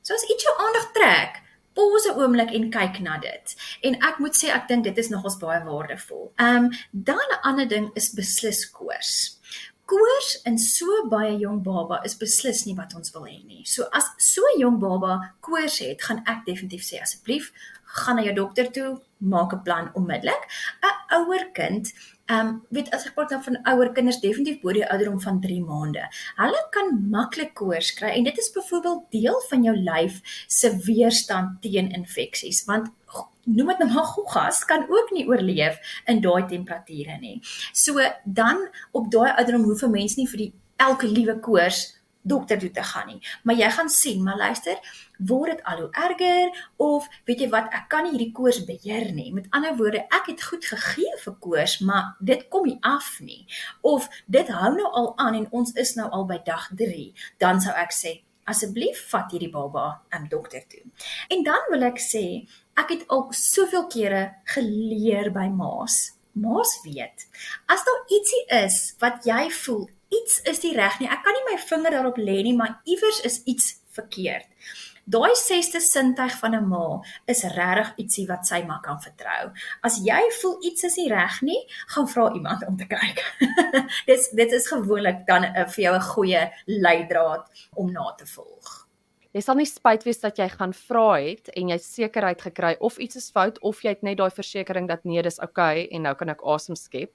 So as iets jou aandag trek, pause 'n oomblik en kyk na dit. En ek moet sê ek dink dit is nogals baie waardevol. Ehm um, dan 'n ander ding is beslis koors. Koors in so baie jong baba is beslis nie wat ons wil hê nie. So as so 'n jong baba koors het, gaan ek definitief sê asseblief gaan na jou dokter toe, maak 'n plan onmiddellik. 'n Ouer kind Ehm um, weet as ek praat dan van ouer kinders definitief bo die ouderdom van 3 maande. Hulle kan maklik koors kry en dit is byvoorbeeld deel van jou lyf se weerstand teen infeksies want noem dit nou maar goggas kan ook nie oorleef in daai temperature nie. So dan op daai ouderdom hoef 'n mens nie vir die elke liewe koors dokter toe te gaan nie. Maar jy gaan sien, maar luister, word dit al hoe erger of weet jy wat, ek kan nie hierdie koors beheer nie. Met ander woorde, ek het goed gegee vir koors, maar dit kom nie af nie. Of dit hou nou al aan en ons is nou al by dag 3, dan sou ek sê Asseblief vat hierdie baba aan dokter toe. En dan wil ek sê, ek het al soveel kere geleer by ma's. Ma's weet, as daar ietsie is wat jy voel iets is nie reg nie. Ek kan nie my vinger daarop lê nie, maar iewers is iets verkeerd. Daai sesde sintuig van 'n ma is regtig ietsie wat sy maar kan vertrou. As jy voel iets is nie reg nie, gaan vra iemand om te kyk. dit dit is gewoonlik dan uh, vir jou 'n goeie leidraad om na te volg. Jy sal nie spyt wees dat jy gaan vra het en jy sekerheid gekry of iets is fout of jy het net daai versekering dat nee, dis oukei okay, en nou kan ek asem skep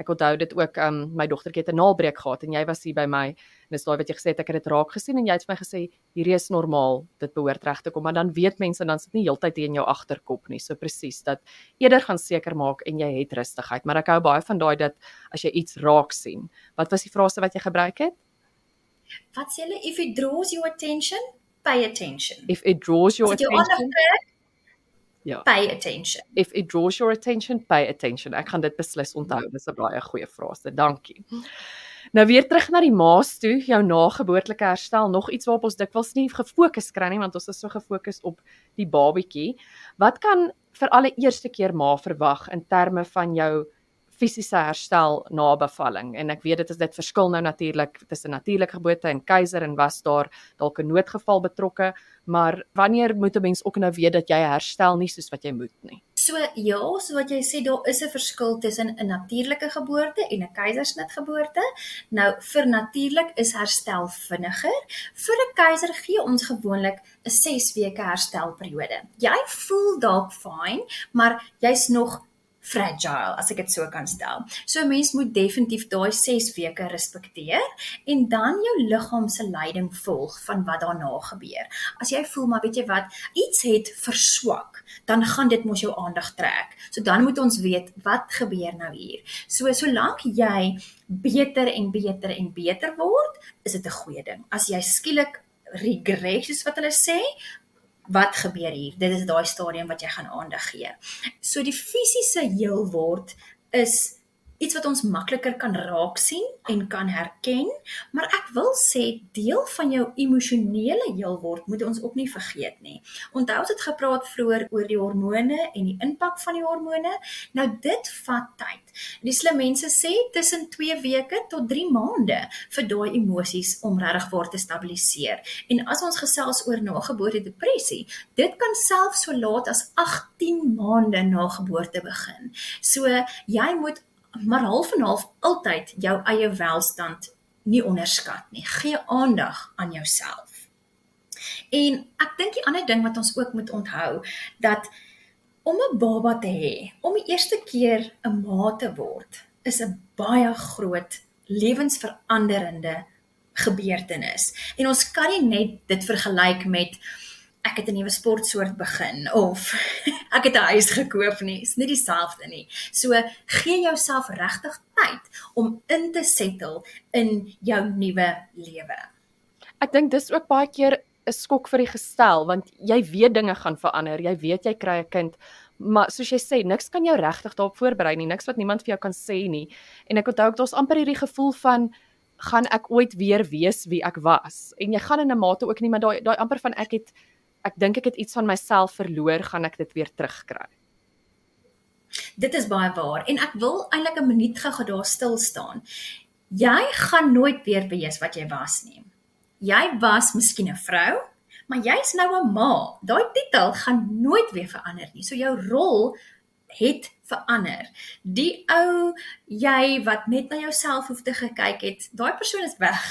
ek onthou dit ook um my dogtertjie het 'n naalbreek gehad en jy was hier by my en dis daai wat jy gesê het ek het dit raak gesien en jy het vir my gesê hierdie is normaal dit behoort reg te kom. Maar dan weet mense dan sit nie heeltyd in jou agterkop nie. So presies dat eerder gaan seker maak en jy het rustigheid. Maar ek hou baie van daai dat as jy iets raak sien. Wat was die frase wat jy gebruik het? Wat sê hulle? If it draws your attention pay attention. If it draws your attention Ja. Pay attention. If it draws your attention, pay attention. Ek gaan dit beslis onthou. Dis 'n baie goeie frase. Dankie. Nou weer terug na die maas toe, jou nageboortelike herstel, nog iets waarop ons dikwels nie gefokus kry nie want ons is so gefokus op die babatjie. Wat kan vir alle eerste keer ma verwag in terme van jou fisiese herstel na bevalling en ek weet dit is dit verskil nou natuurlik tussen natuurlike geboorte en keiser en was daar dalk 'n noodgeval betrokke maar wanneer moet 'n mens ook nou weet dat jy herstel nie soos wat jy moet nie So ja, so wat jy sê daar is 'n verskil tussen 'n natuurlike geboorte en 'n keisersnit geboorte. Nou vir natuurlik is herstel vinniger. Vir 'n keiser gee ons gewoonlik 'n 6 weke herstelperiode. Jy voel dalk fyn, maar jy's nog fragile as ek dit so kan stel. So 'n mens moet definitief daai 6 weke respekteer en dan jou liggaam se leiding volg van wat daarna gebeur. As jy voel maar weet jy wat, iets het verswak, dan gaan dit mos jou aandag trek. So dan moet ons weet wat gebeur nou hier. So solank jy beter en beter en beter word, is dit 'n goeie ding. As jy skielik regress soos wat hulle sê, wat gebeur hier? Dit is daai stadium wat jy gaan aandag gee. So die fisiese heel word is iets wat ons makliker kan raak sien en kan herken, maar ek wil sê deel van jou emosionele heel word moet ons ook nie vergeet nie. Onthou ons het gepraat vroeër oor die hormone en die impak van die hormone. Nou dit vat tyd. Die slim mense sê tussen 2 weke tot 3 maande vir daai emosies om regtig waar te stabiliseer. En as ons gesels oor nageboorte depressie, dit kan selfs so laat as 18 maande na geboorte begin. So jy moet maar half en half altyd jou eie welstand nie onderskat nie. Gee aandag aan jouself. En ek dink die ander ding wat ons ook moet onthou dat om 'n baba te hê, om die eerste keer 'n ma te word, is 'n baie groot lewensveranderende gebeurtenis. En ons kan nie net dit vergelyk met ek het 'n nuwe sportsoort begin of ek het 'n huis gekoop nie. Dit is nie dieselfde nie. So gee jouself regtig tyd om in te settle in jou nuwe lewe. Ek dink dis ook baie keer 'n skok vir die gestel want jy weet dinge gaan verander. Jy weet jy kry 'n kind, maar soos jy sê, niks kan jou regtig daarop voorberei nie. Niks wat niemand vir jou kan sê nie. En ek onthou ek daar's amper hierdie gevoel van gaan ek ooit weer wees wie ek was? En jy gaan in 'n mate ook nie, maar daai daai amper van ek het ek dink ek het iets van myself verloor, gaan ek dit weer terugkry. Dit is baie waar en ek wil eintlik 'n minuut gou daar stil staan. Jy gaan nooit weer wees wat jy was nie. Jy was miskien 'n vrou, maar jy's nou 'n ma. Daai titel gaan nooit weer verander nie. So jou rol het verander. Die ou jy wat net na jouself hoef te gekyk het, daai persoon is weg.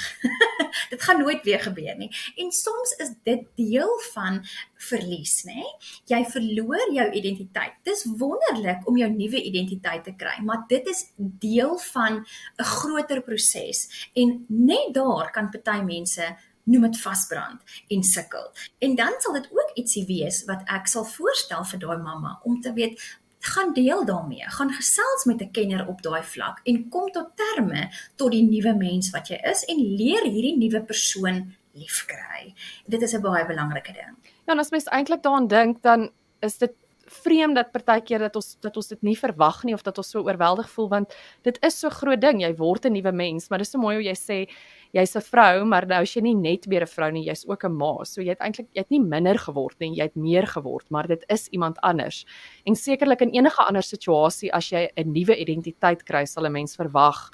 dit gaan nooit weer gebeur nie. En soms is dit deel van verlies, nê? Jy verloor jou identiteit. Dis wonderlik om jou nuwe identiteit te kry, maar dit is deel van 'n groter proses. En net daar kan party mense noem dit vasbrand en sukkel. En dan sal dit ook ietsie wees wat ek sal voorstel vir daai mamma om te weet gaan deel daarmee, gaan gesels met 'n kenner op daai vlak en kom tot terme tot die nuwe mens wat jy is en leer hierdie nuwe persoon liefkry. Dit is 'n baie belangrike ding. Ja, en as mens eintlik daaraan dink, dan is dit vreemd dat partykeer dat ons dat ons dit nie verwag nie of dat ons so oorweldig voel want dit is so groot ding, jy word 'n nuwe mens, maar dis so mooi hoe jy sê jy's 'n vrou, maar nou as jy nie net weer 'n vrou nie, jy's ook 'n ma. So jy het eintlik jy het nie minder geword nie, jy het meer geword, maar dit is iemand anders. En sekerlik in enige ander situasie as jy 'n nuwe identiteit kry, sal 'n mens verwag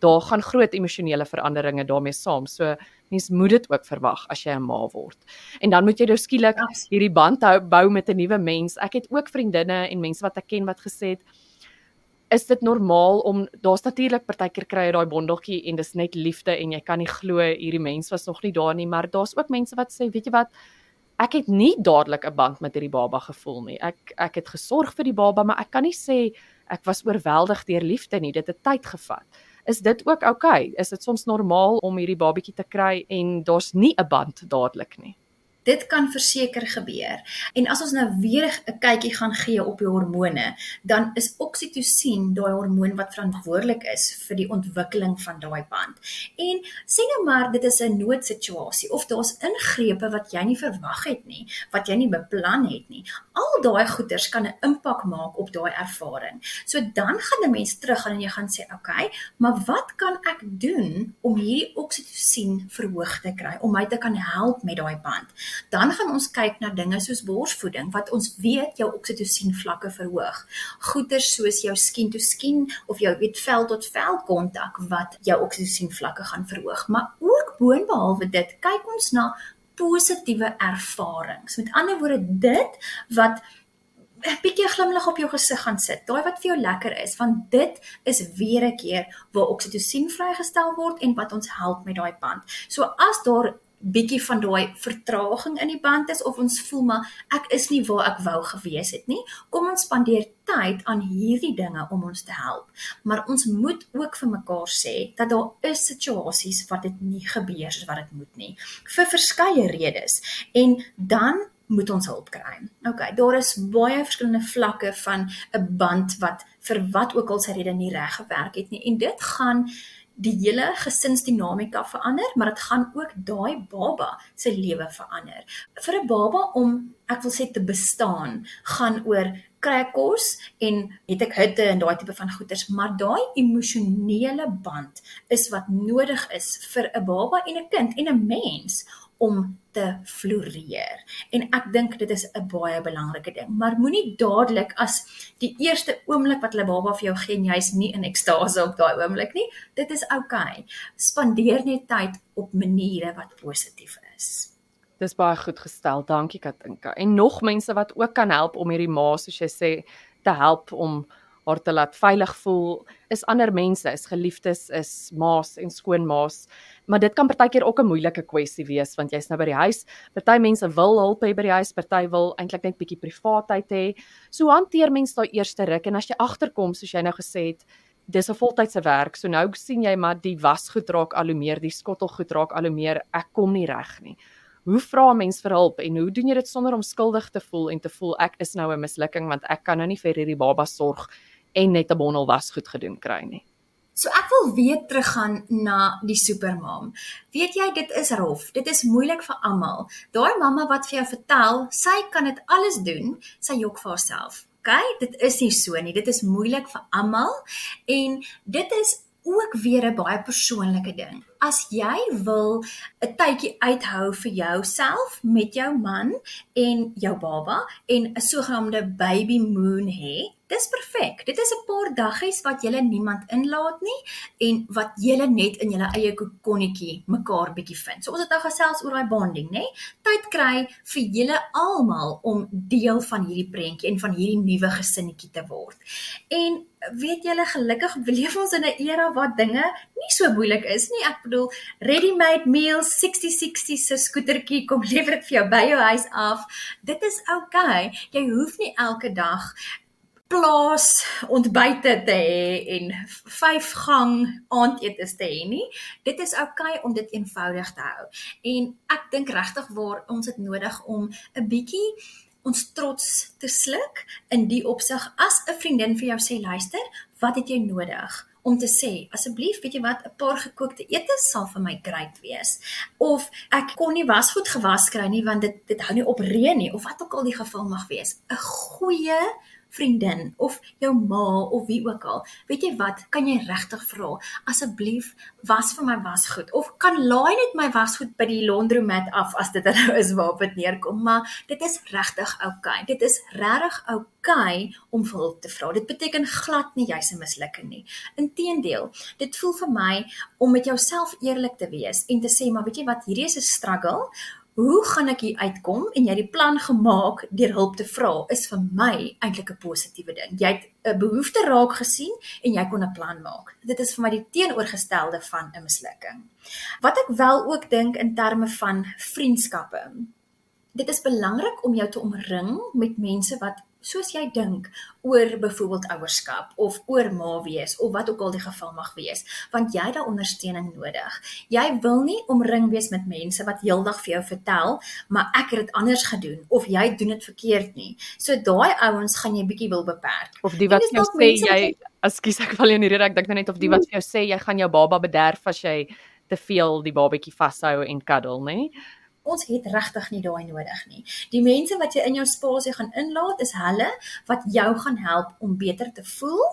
daar gaan groot emosionele veranderinge daarmee saam. So mens moet dit ook verwag as jy 'n ma word. En dan moet jy nou skielik hierdie band hou bou met 'n nuwe mens. Ek het ook vriendinne en mense wat ek ken wat gesê het is dit normaal om daar's natuurlik partykeer kry jy daai bondeltjie en dis net liefde en jy kan nie glo hierdie mens was nog nie daar nie, maar daar's ook mense wat sê, weet jy wat, ek het nie dadelik 'n band met hierdie baba gevoel nie. Ek ek het gesorg vir die baba, maar ek kan nie sê ek was oorweldig deur liefde nie. Dit het tyd gevat is dit ook oukei? Okay? Is dit soms normaal om hierdie babatjie te kry en daar's nie 'n band dadelik nie? Dit kan verseker gebeur. En as ons nou weer 'n kykie gaan gee op die hormone, dan is oksitosien daai hormoon wat verantwoordelik is vir die ontwikkeling van daai band. En sê nou maar dit is 'n noodsituasie of daar's ingrepe wat jy nie verwag het nie, wat jy nie beplan het nie. Al daai goeters kan 'n impak maak op daai ervaring. So dan gaan 'n mens terug en jy gaan sê, "Oké, okay, maar wat kan ek doen om hierdie oksitosien verhoog te kry om my te kan help met daai band?" Dan gaan ons kyk na dinge soos borsvoeding wat ons weet jou oksitosien vlakke verhoog. Goeters soos jou skin to skin of jou weet vel tot vel kontak wat jou oksitosien vlakke gaan verhoog. Maar ook boonbehalwe dit, kyk ons na positiewe ervarings. Met ander woorde dit wat 'n bietjie glimlag op jou gesig gaan sit. Daai wat vir jou lekker is, want dit is weer 'n keer waar oksitosien vrygestel word en wat ons help met daai band. So as daar bietjie van daai vertraging in die band is of ons voel maar ek is nie waar ek wou gewees het nie. Kom ons spandeer tyd aan hierdie dinge om ons te help. Maar ons moet ook vir mekaar sê dat daar is situasies wat dit nie gebeur soos wat dit moet nie vir verskeie redes. En dan moet ons hulp kry. OK, daar is baie verskillende vlakke van 'n band wat vir wat ook al sy rede nie reg gewerk het nie en dit gaan die hele gesinsdinamika verander, maar dit gaan ook daai baba se lewe verander. Vir 'n baba om, ek wil sê te bestaan, gaan oor kry kos en het ek hitte en daai tipe van goeders, maar daai emosionele band is wat nodig is vir 'n baba en 'n kind en 'n mens om te floreer. En ek dink dit is 'n baie belangrike ding. Maar moenie dadelik as die eerste oomblik wat hulle baba vir jou gee, jy's nie in ekstase op daai oomblik nie. Dit is oukei. Okay. Spandeer net tyd op maniere wat positief is. Dis baie goed gestel. Dankie Katinka. En nog mense wat ook kan help om hierdie ma soos jy sê te help om haar te laat veilig voel is ander mense, is geliefdes, is ma's en skoonma's. Maar dit kan partykeer ook 'n moeilike kwessie wees want jy's nou by die huis. Party mense wil hulp hê by die huis, party wil eintlik net bietjie privaatheid hê. So hanteer mens daai eerste ruk en as jy agterkom soos jy nou gesê het, dis 'n voltydse werk. So nou sien jy maar die wasgoed raak al hoe meer, die skottelgoed raak al hoe meer. Ek kom nie reg nie. Hoe vra 'n mens vir hulp en hoe doen jy dit sonder om skuldig te voel en te voel ek is nou 'n mislukking want ek kan nou nie vir hierdie baba sorg en net 'n bondel wasgoed gedoen kry nie. So ek wil weer teruggaan na die supermam. Weet jy dit is rof. Dit is moeilik vir almal. Daai mamma wat vir jou vertel, sy kan dit alles doen, sy jok vir haarself. OK? Dit is nie so nie. Dit is moeilik vir almal en dit is ook weer 'n baie persoonlike ding. As jy wil 'n tydjie uithou vir jouself met jou man en jou baba en 'n sogenaamde baby moon hê, dis perfek. Dit is 'n paar daggies wat julle niemand inlaat nie en wat julle net in julle eie kokonnetjie mekaar bietjie vind. So ons het nou gesels oor daai bonding, nê? Tyd kry vir julle almal om deel van hierdie prentjie en van hierdie nuwe gesinnetjie te word. En weet julle gelukkig leef ons in 'n era waar dinge nie so moeilik is nie. Ek bedoel, ready-made meals 6060 se skootertjie kom lewer dit vir jou by jou huis af. Dit is oukei. Okay. Jy hoef nie elke dag plaas ontbyte te hê en vyf gang aandetes te hê nie. Dit is oukei okay om dit eenvoudig te hou. En ek dink regtig waar ons dit nodig om 'n bietjie ons trots te sluk in die opsig as 'n vriendin vir jou sê luister, wat het jy nodig? om te sê asseblief weet jy wat 'n paar gekookte etes sal vir my great wees of ek kon nie wasgoed gewas kry nie want dit dit hou nie op reën nie of wat ook al die geval mag wees 'n goeie vriendin of jou ma of wie ook al. Weet jy wat, kan jy regtig vra asseblief was vir my wasgoed of kan laai net my wasgoed by die laundromat af as dit nou is waarop dit neerkom, maar dit is regtig oukei. Okay. Dit is regtig oukei okay om hulp te vra. Dit beteken glad nie jy's 'n mislukking nie. Inteendeel, dit voel vir my om met jouself eerlik te wees en te sê maar weet jy wat, hierdie is 'n struggle hoe gaan ek hier uitkom en jy het die plan gemaak deur hulp te vra is vir my eintlik 'n positiewe ding. Jy het 'n behoefte raak gesien en jy kon 'n plan maak. Dit is vir my die teenoorgestelde van 'n mislukking. Wat ek wel ook dink in terme van vriendskappe. Dit is belangrik om jou te omring met mense wat soos jy dink oor byvoorbeeld ouerskap of oor ma wees of wat ook al die geval mag wees, want jy het daai ondersteuning nodig. Jy wil nie omring wees met mense wat heeldag vir jou vertel, maar ek het dit anders gedoen of jy doen dit verkeerd nie. So daai ouens gaan jy bietjie wil beperk. Of die wat jou sê jy, ekskuus ek val jou in die rede, ek dink nou net of die wat vir jou sê jy gaan jou baba bederf as jy te veel die babatjie vashou en cuddle, nê? Ons het regtig nie daai nodig nie. Die mense wat jy in jou spasie gaan inlaat is hulle wat jou gaan help om beter te voel,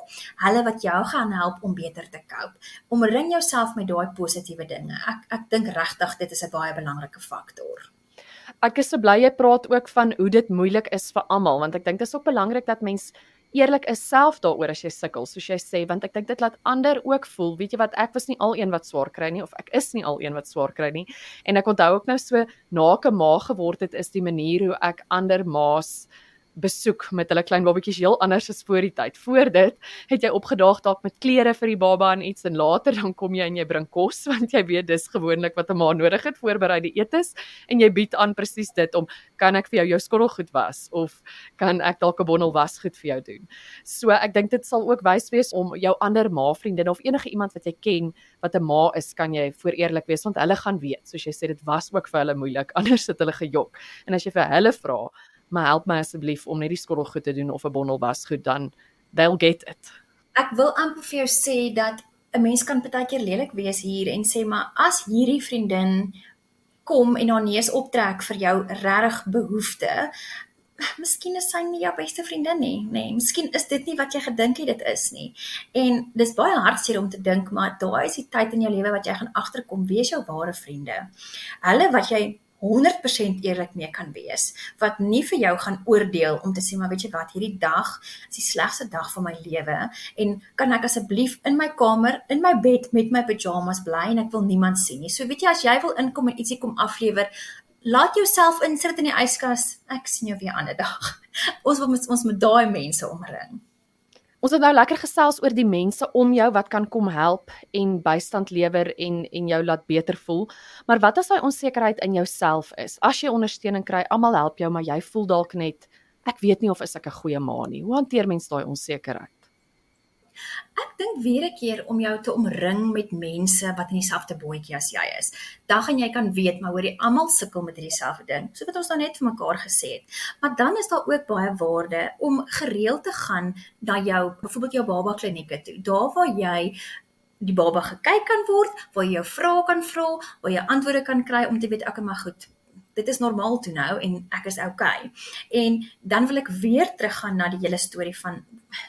hulle wat jou gaan help om beter te cope. Omring jouself met daai positiewe dinge. Ek ek dink regtig dit is 'n baie belangrike faktor. Ek is so bly jy praat ook van hoe dit moeilik is vir almal want ek dink dit is ook belangrik dat mens eerlik is self daaroor as jy sukkel, soos jy sê, want ek dink dit laat ander ook voel, weet jy wat, ek was nie al een wat swaar kry nie of ek is nie al een wat swaar kry nie. En ek onthou ook nou so na 'n ma geword het is die manier hoe ek ander ma's besoek met hulle klein babatjies heel anders as voor die tyd. Voor dit het jy opgedaag dalk met klere vir die baba en iets en later dan kom jy en jy bring kos want jy weet dis gewoonlik wat 'n ma nodig het voorberei die etes en jy bied aan presies dit om kan ek vir jou jou skottelgoed was of kan ek dalk 'n bondel wasgoed vir jou doen. So ek dink dit sal ook wys wees om jou ander ma vriendin of enige iemand wat jy ken wat 'n ma is, kan jy voor eerlik wees want hulle gaan weet. Soos jy sê dit was ook vir hulle moeilik anders het hulle gejok. En as jy vir hulle vra maar help my asseblief om net die skottelgoed te doen of 'n bondel wasgoed dan they'll get it. Ek wil amper vir jou sê dat 'n mens kan baie keer lelik wees hier en sê maar as hierdie vriendin kom en haar neus optrek vir jou regtig behoefte, miskien is sy nie jou beste vriendin nie, nê. Nee, miskien is dit nie wat jy gedink het dit is nie. En dis baie hartseer om te dink, maar daai is die tyd in jou lewe wat jy gaan agterkom wie is jou ware vriende. Hulle wat jy 100% eerlik mee kan wees wat nie vir jou gaan oordeel om te sê maar weet jy wat hierdie dag is die slegste dag van my lewe en kan ek asseblief in my kamer in my bed met my pyjamas bly en ek wil niemand sien nie. So weet jy as jy wil inkom en ietsie kom aflewer, laat jouself insit in die yskas. Ek sien jou weer 'n ander dag. Ons wil ons met daai mense omring. Ons het nou lekker gesels oor die mense om jou wat kan kom help en bystand lewer en en jou laat beter voel. Maar wat as daai onsekerheid in jouself is? As jy ondersteuning kry, almal help jou, maar jy voel dalk net ek weet nie of is ek 'n goeie ma nie. Hoe hanteer mens daai onsekerheid? Ek dink weer 'n keer om jou te omring met mense wat in dieselfde bootjie as jy is. Dan gaan jy kan weet maar hoor jy almal sukkel met hierdie selfde ding. So wat ons nou net vir mekaar gesê het. Maar dan is daar ook baie waarde om gereeld te gaan na jou byvoorbeeld jou baba klinieke toe. Daar waar jy die baba gekyk kan word, waar jy jou vrae kan vra, waar jy antwoorde kan kry om te weet ek maar goed dit is normaal toe nou en ek is okay. En dan wil ek weer teruggaan na die hele storie van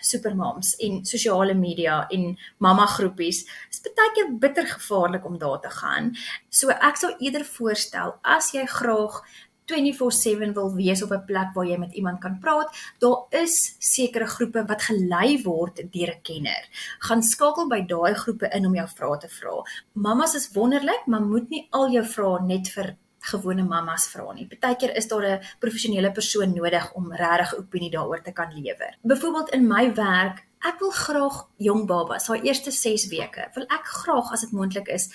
supermoms en sosiale media en mamma groepies. Dit is baie keer bitter gevaarlik om daar te gaan. So ek sou eerder voorstel as jy graag 24/7 wil wees op 'n plek waar jy met iemand kan praat, daar is sekere groepe wat gelei word deur 'n kenner. Gaan skakel by daai groepe in om jou vrae te vra. Mamas is wonderlik, maar moet nie al jou vrae net vir gewone mamas vra nie. Partykeer is daar 'n professionele persoon nodig om regtig opinie daaroor te kan lewer. Byvoorbeeld in my werk, ek wil graag jong babas, haar eerste 6 weke, wil ek graag as dit moontlik is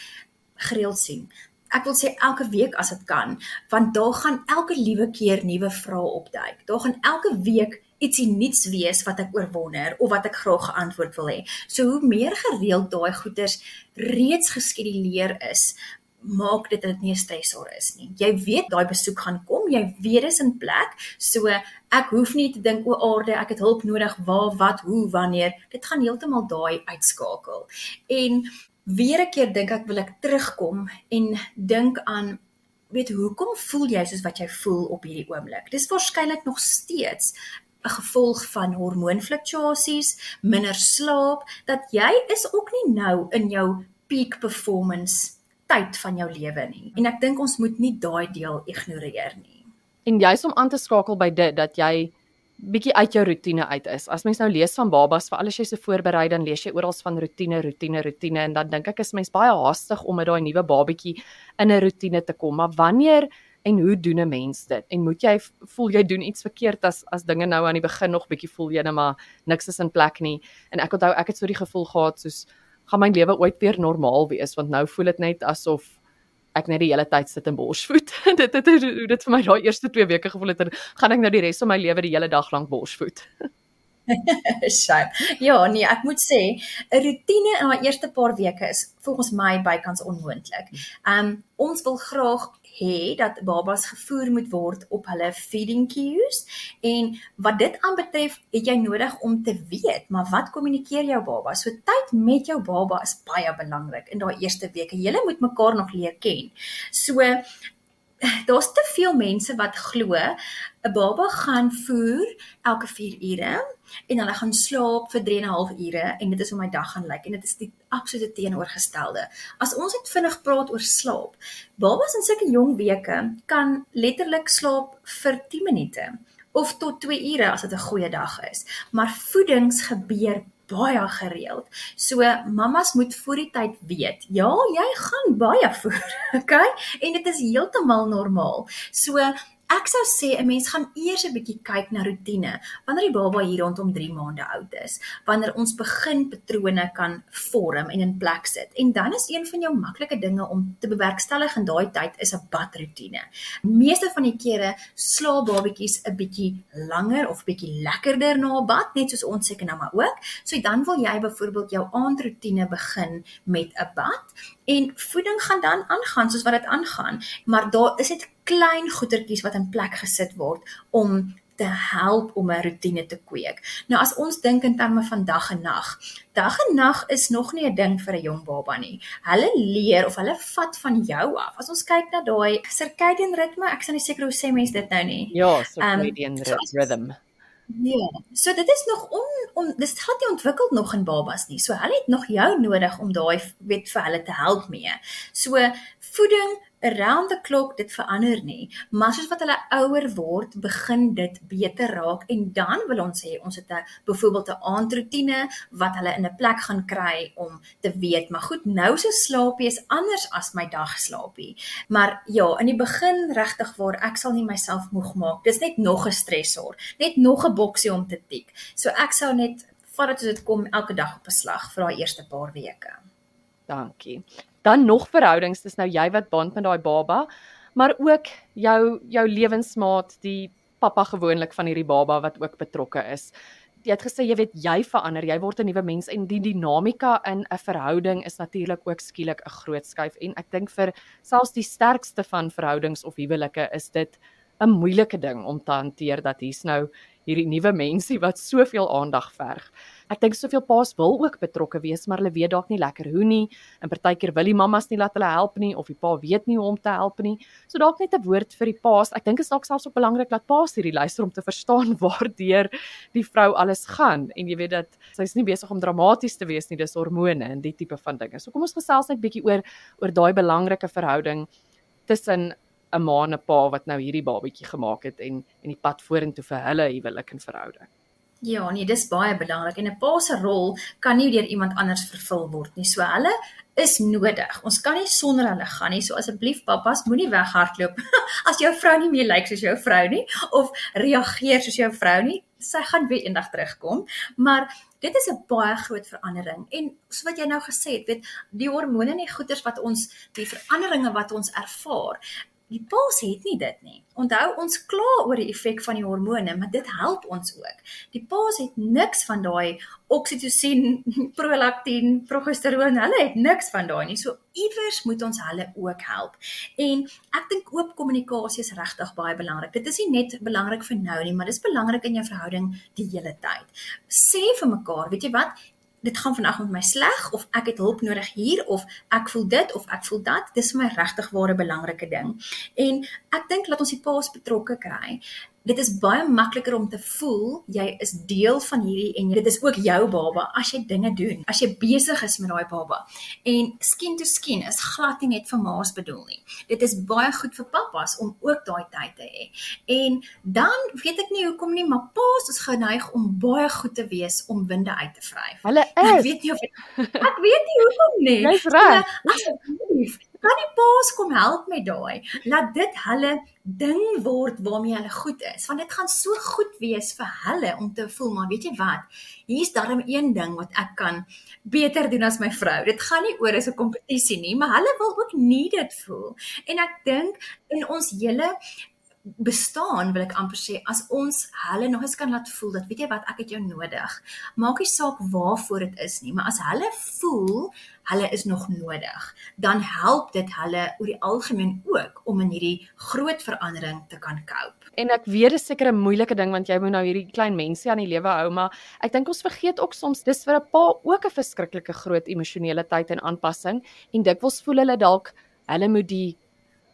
gereeld sien ek wil sê elke week as dit kan, want daar gaan elke liewe keer nuwe vrae opduik. Daar gaan elke week ietsie nuuts wees wat ek oorwonder of wat ek graag geantwoord wil hê. So hoe meer gereeld daai goeders reeds geskeduleer is, maak dit dat dit nie 'n stresor is nie. Jy weet daai besoek gaan kom, jy weet dit is in plek. So ek hoef nie te dink o aarde, ek het hulp nodig, waar, wat, hoe, wanneer. Dit gaan heeltemal daai uitskakel. En weer 'n keer dink ek wil ek terugkom en dink aan weet hoekom voel jy soos wat jy voel op hierdie oomblik? Dis waarskynlik nog steeds 'n gevolg van hormoonfluktuasies, minder slaap, dat jy is ook nie nou in jou peak performance tyd van jou lewe nie. En ek dink ons moet nie daai deel ignoreer nie. En jy's om aan te skakel by dit dat jy bietjie uit jou rotine uit is. As mens nou lees van babas, vir alles jy se voorberei dan lees jy oral van rotine, rotine, rotine en dan dink ek is mens baie haastig om met daai nuwe babatjie in 'n rotine te kom. Maar wanneer en hoe doen 'n mens dit? En moet jy voel jy doen iets verkeerd as as dinge nou aan die begin nog bietjie voel jy net maar niks is in plek nie. En ek onthou ek het so die gevoel gehad soos gaan my lewe ooit weer normaal wees want nou voel dit net asof ek net die hele tyd sit in borsvoet. dit het hoe dit vir my daai eerste 2 weke gevoel het, gaan ek nou die res van my lewe die hele dag lank borsvoet. Shame. Ja, nee, ek moet sê 'n rotine in haar eerste paar weke is volgens my bykans onmoontlik. Um ons wil graag hê dat babas gevoer moet word op hulle feeding cues. En wat dit aanbetref het jy nodig om te weet maar wat kommunikeer jou baba? So tyd met jou baba is baie belangrik in daai eerste weke. Jy moet mekaar nog leer ken. So daar's te veel mense wat glo 'n baba gaan voer elke 4 ure en hulle gaan slaap vir 3 en 'n half ure en dit is hoe my dag gaan lyk en dit is die absolute teenoorgestelde. As ons net vinnig praat oor slaap. Babas in sulke jong weke kan letterlik slaap vir 10 minute of tot 2 ure as dit 'n goeie dag is. Maar voedings gebeur baie gereeld. So mamas moet voor die tyd weet, ja, jy gaan baie voer, okay? En dit is heeltemal normaal. So Ek sou sê 'n mens gaan eers 'n bietjie kyk na rotine wanneer die baba hier rondom 3 maande oud is, wanneer ons begin patrone kan vorm en in plek sit. En dan is een van jou maklike dinge om te bewerkstellig in daai tyd is 'n badroetine. Meeste van die kere slaap babatjies 'n bietjie langer of bietjie lekkerder na 'n bad, net soos ons seker nou maar ook. So dan wil jy byvoorbeeld jou aandroetine begin met 'n bad en voeding gaan dan aangaan soos wat dit aangaan, maar daar is dit klein goedertjies wat in plek gesit word om te help om 'n rotine te kweek. Nou as ons dink in terme van dag en nag, dag en nag is nog nie 'n ding vir 'n jong baba nie. Hulle leer of hulle vat van jou af. As ons kyk na daai circadian ritme, ek is nie seker hoe sê mense dit nou nie. Ja, circadian um, so, rhythm. Ja, so dit is nog on, on dis het nie ontwikkel nog in babas nie. So hulle het nog jou nodig om daai weet vir hulle te help mee. So voeding around the clock dit verander nie, maar soos wat hulle ouer word, begin dit beter raak en dan wil ons sê ons het 'n byvoorbeeld 'n aandroetine wat hulle in 'n plek gaan kry om te weet, maar goed, nou se slaapie is anders as my dagslaapie. Maar ja, in die begin regtig waar ek sal nie myself moeg maak. Dis net nog 'n stresor, net nog 'n boksie om te tik. So ek sou net vat dit as dit kom elke dag op 'n slag vir daai eerste paar weke. Dankie dan nog verhoudings, dis nou jy wat band met daai baba, maar ook jou jou lewensmaat, die pappa gewoonlik van hierdie baba wat ook betrokke is. Jy het gesê jy weet jy verander, jy word 'n nuwe mens en die dinamika in 'n verhouding is natuurlik ook skielik 'n groot skuif en ek dink vir selfs die sterkste van verhoudings of huwelike is dit 'n moeilike ding om te hanteer dat hier's nou hierdie nuwe mensie wat soveel aandag verg. Ek dink soveel paas wil ook betrokke wees, maar hulle weet dalk nie lekker hoe nie. En partykeer wil die mammas nie laat hulle help nie of die pa weet nie hoe om te help nie. So dalk net 'n woord vir die paas. Ek dink dit is dalk selfs ook belangrik dat paas hierdie luister om te verstaan waardeur die vrou alles gaan en jy weet dat sy's nie besig om dramaties te wees nie, dis hormone en die tipe van dinge. So kom ons gesels net bietjie oor oor daai belangrike verhouding tussen 'n ma en 'n pa wat nou hierdie babatjie gemaak het en en die pad vorentoe vir hulle huwelik en verhouding. Ja, nee, dis baie belangrik en 'n pa se rol kan nie deur iemand anders vervul word nie. So hulle is nodig. Ons kan nie sonder hulle gaan nie. So asseblief pappas, moenie weghardloop as jou vrou nie meer lyk soos jou vrou nie of reageer soos jou vrou nie. Sy gaan weer eendag terugkom, maar dit is 'n baie groot verandering. En so wat jy nou gesê het, weet die hormone en die goeters wat ons die veranderinge wat ons ervaar, die paas het nie dit nie. Onthou ons kla oor die effek van die hormone, maar dit help ons ook. Die paas het niks van daai oksitosien, prolaktin, progesteroon, hulle het niks van daai nie. So iewers moet ons hulle ook help. En ek dink oop kommunikasie is regtig baie belangrik. Dit is nie net belangrik vir nou nie, maar dis belangrik in jou verhouding die hele tyd. Sê vir mekaar, weet jy wat? Dit gaan vandag met my sleg of ek het hulp nodig hier of ek voel dit of ek voel dat. Dis vir my regtig ware belangrike ding. En ek dink dat ons die paas betrokke kry dit is baie makliker om te voel jy is deel van hierdie en dit is ook jou baba as jy dinge doen, as jy besig is met daai baba. En skin to skin is glad nie net vir ma's bedoel nie. Dit is baie goed vir pappas om ook daai tyd te hê. En dan weet ek nie hoekom nie, maar pa's is geneig om baie goed te wees om winde uit te vryf. Hulle is. Ek weet nie of ek, ek weet nie hoekom nie. Dis reg. Asseblief kan die paas kom help met daai. Laat dit hulle ding word waarmee hulle goed is. Want dit gaan so goed wees vir hulle om te voel, maar weet jy wat? Hier's darm een ding wat ek kan beter doen as my vrou. Dit gaan nie oor is 'n kompetisie nie, maar hulle wil ook nie dit voel. En ek dink in ons hele bestaan wil ek amper sê as ons hulle nog eens kan laat voel dat weet jy wat ek het jou nodig. Maak nie saak waarvoor dit is nie maar as hulle voel hulle is nog nodig dan help dit hulle oor die algemeen ook om in hierdie groot verandering te kan cope. En ek weet dit is seker 'n moeilike ding want jy moet nou hierdie klein mensie aan die lewe hou maar ek dink ons vergeet ook soms dis vir 'n pa ook 'n verskriklike groot emosionele tyd en aanpassing en dikwels voel hulle dalk hulle moet die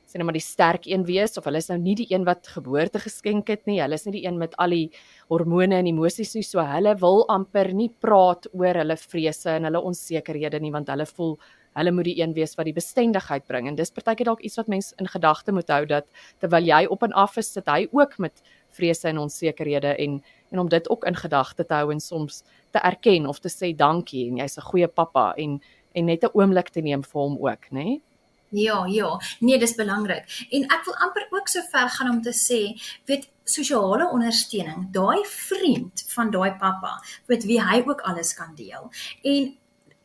sê net maar die sterk een wees of hulle is nou nie die een wat geboorte geskenk het nie. Hulle is nie die een met al die hormone en emosies nie. So hulle wil amper nie praat oor hulle vrese en hulle onsekerhede nie want hulle voel hulle moet die een wees wat die bestendigheid bring. En dis partykeer dalk iets wat mens in gedagte moet hou dat terwyl jy op en af is, sit hy ook met vrese en onsekerhede en en om dit ook in gedagte te hou en soms te erken of te sê dankie en jy's 'n goeie pappa en en net 'n oomblik te neem vir hom ook, nê? Nee? Ja, ja. Nee, dis belangrik. En ek wil amper ook so ver gaan om te sê, weet sosiale ondersteuning, daai vriend van daai pappa met wie hy ook alles kan deel. En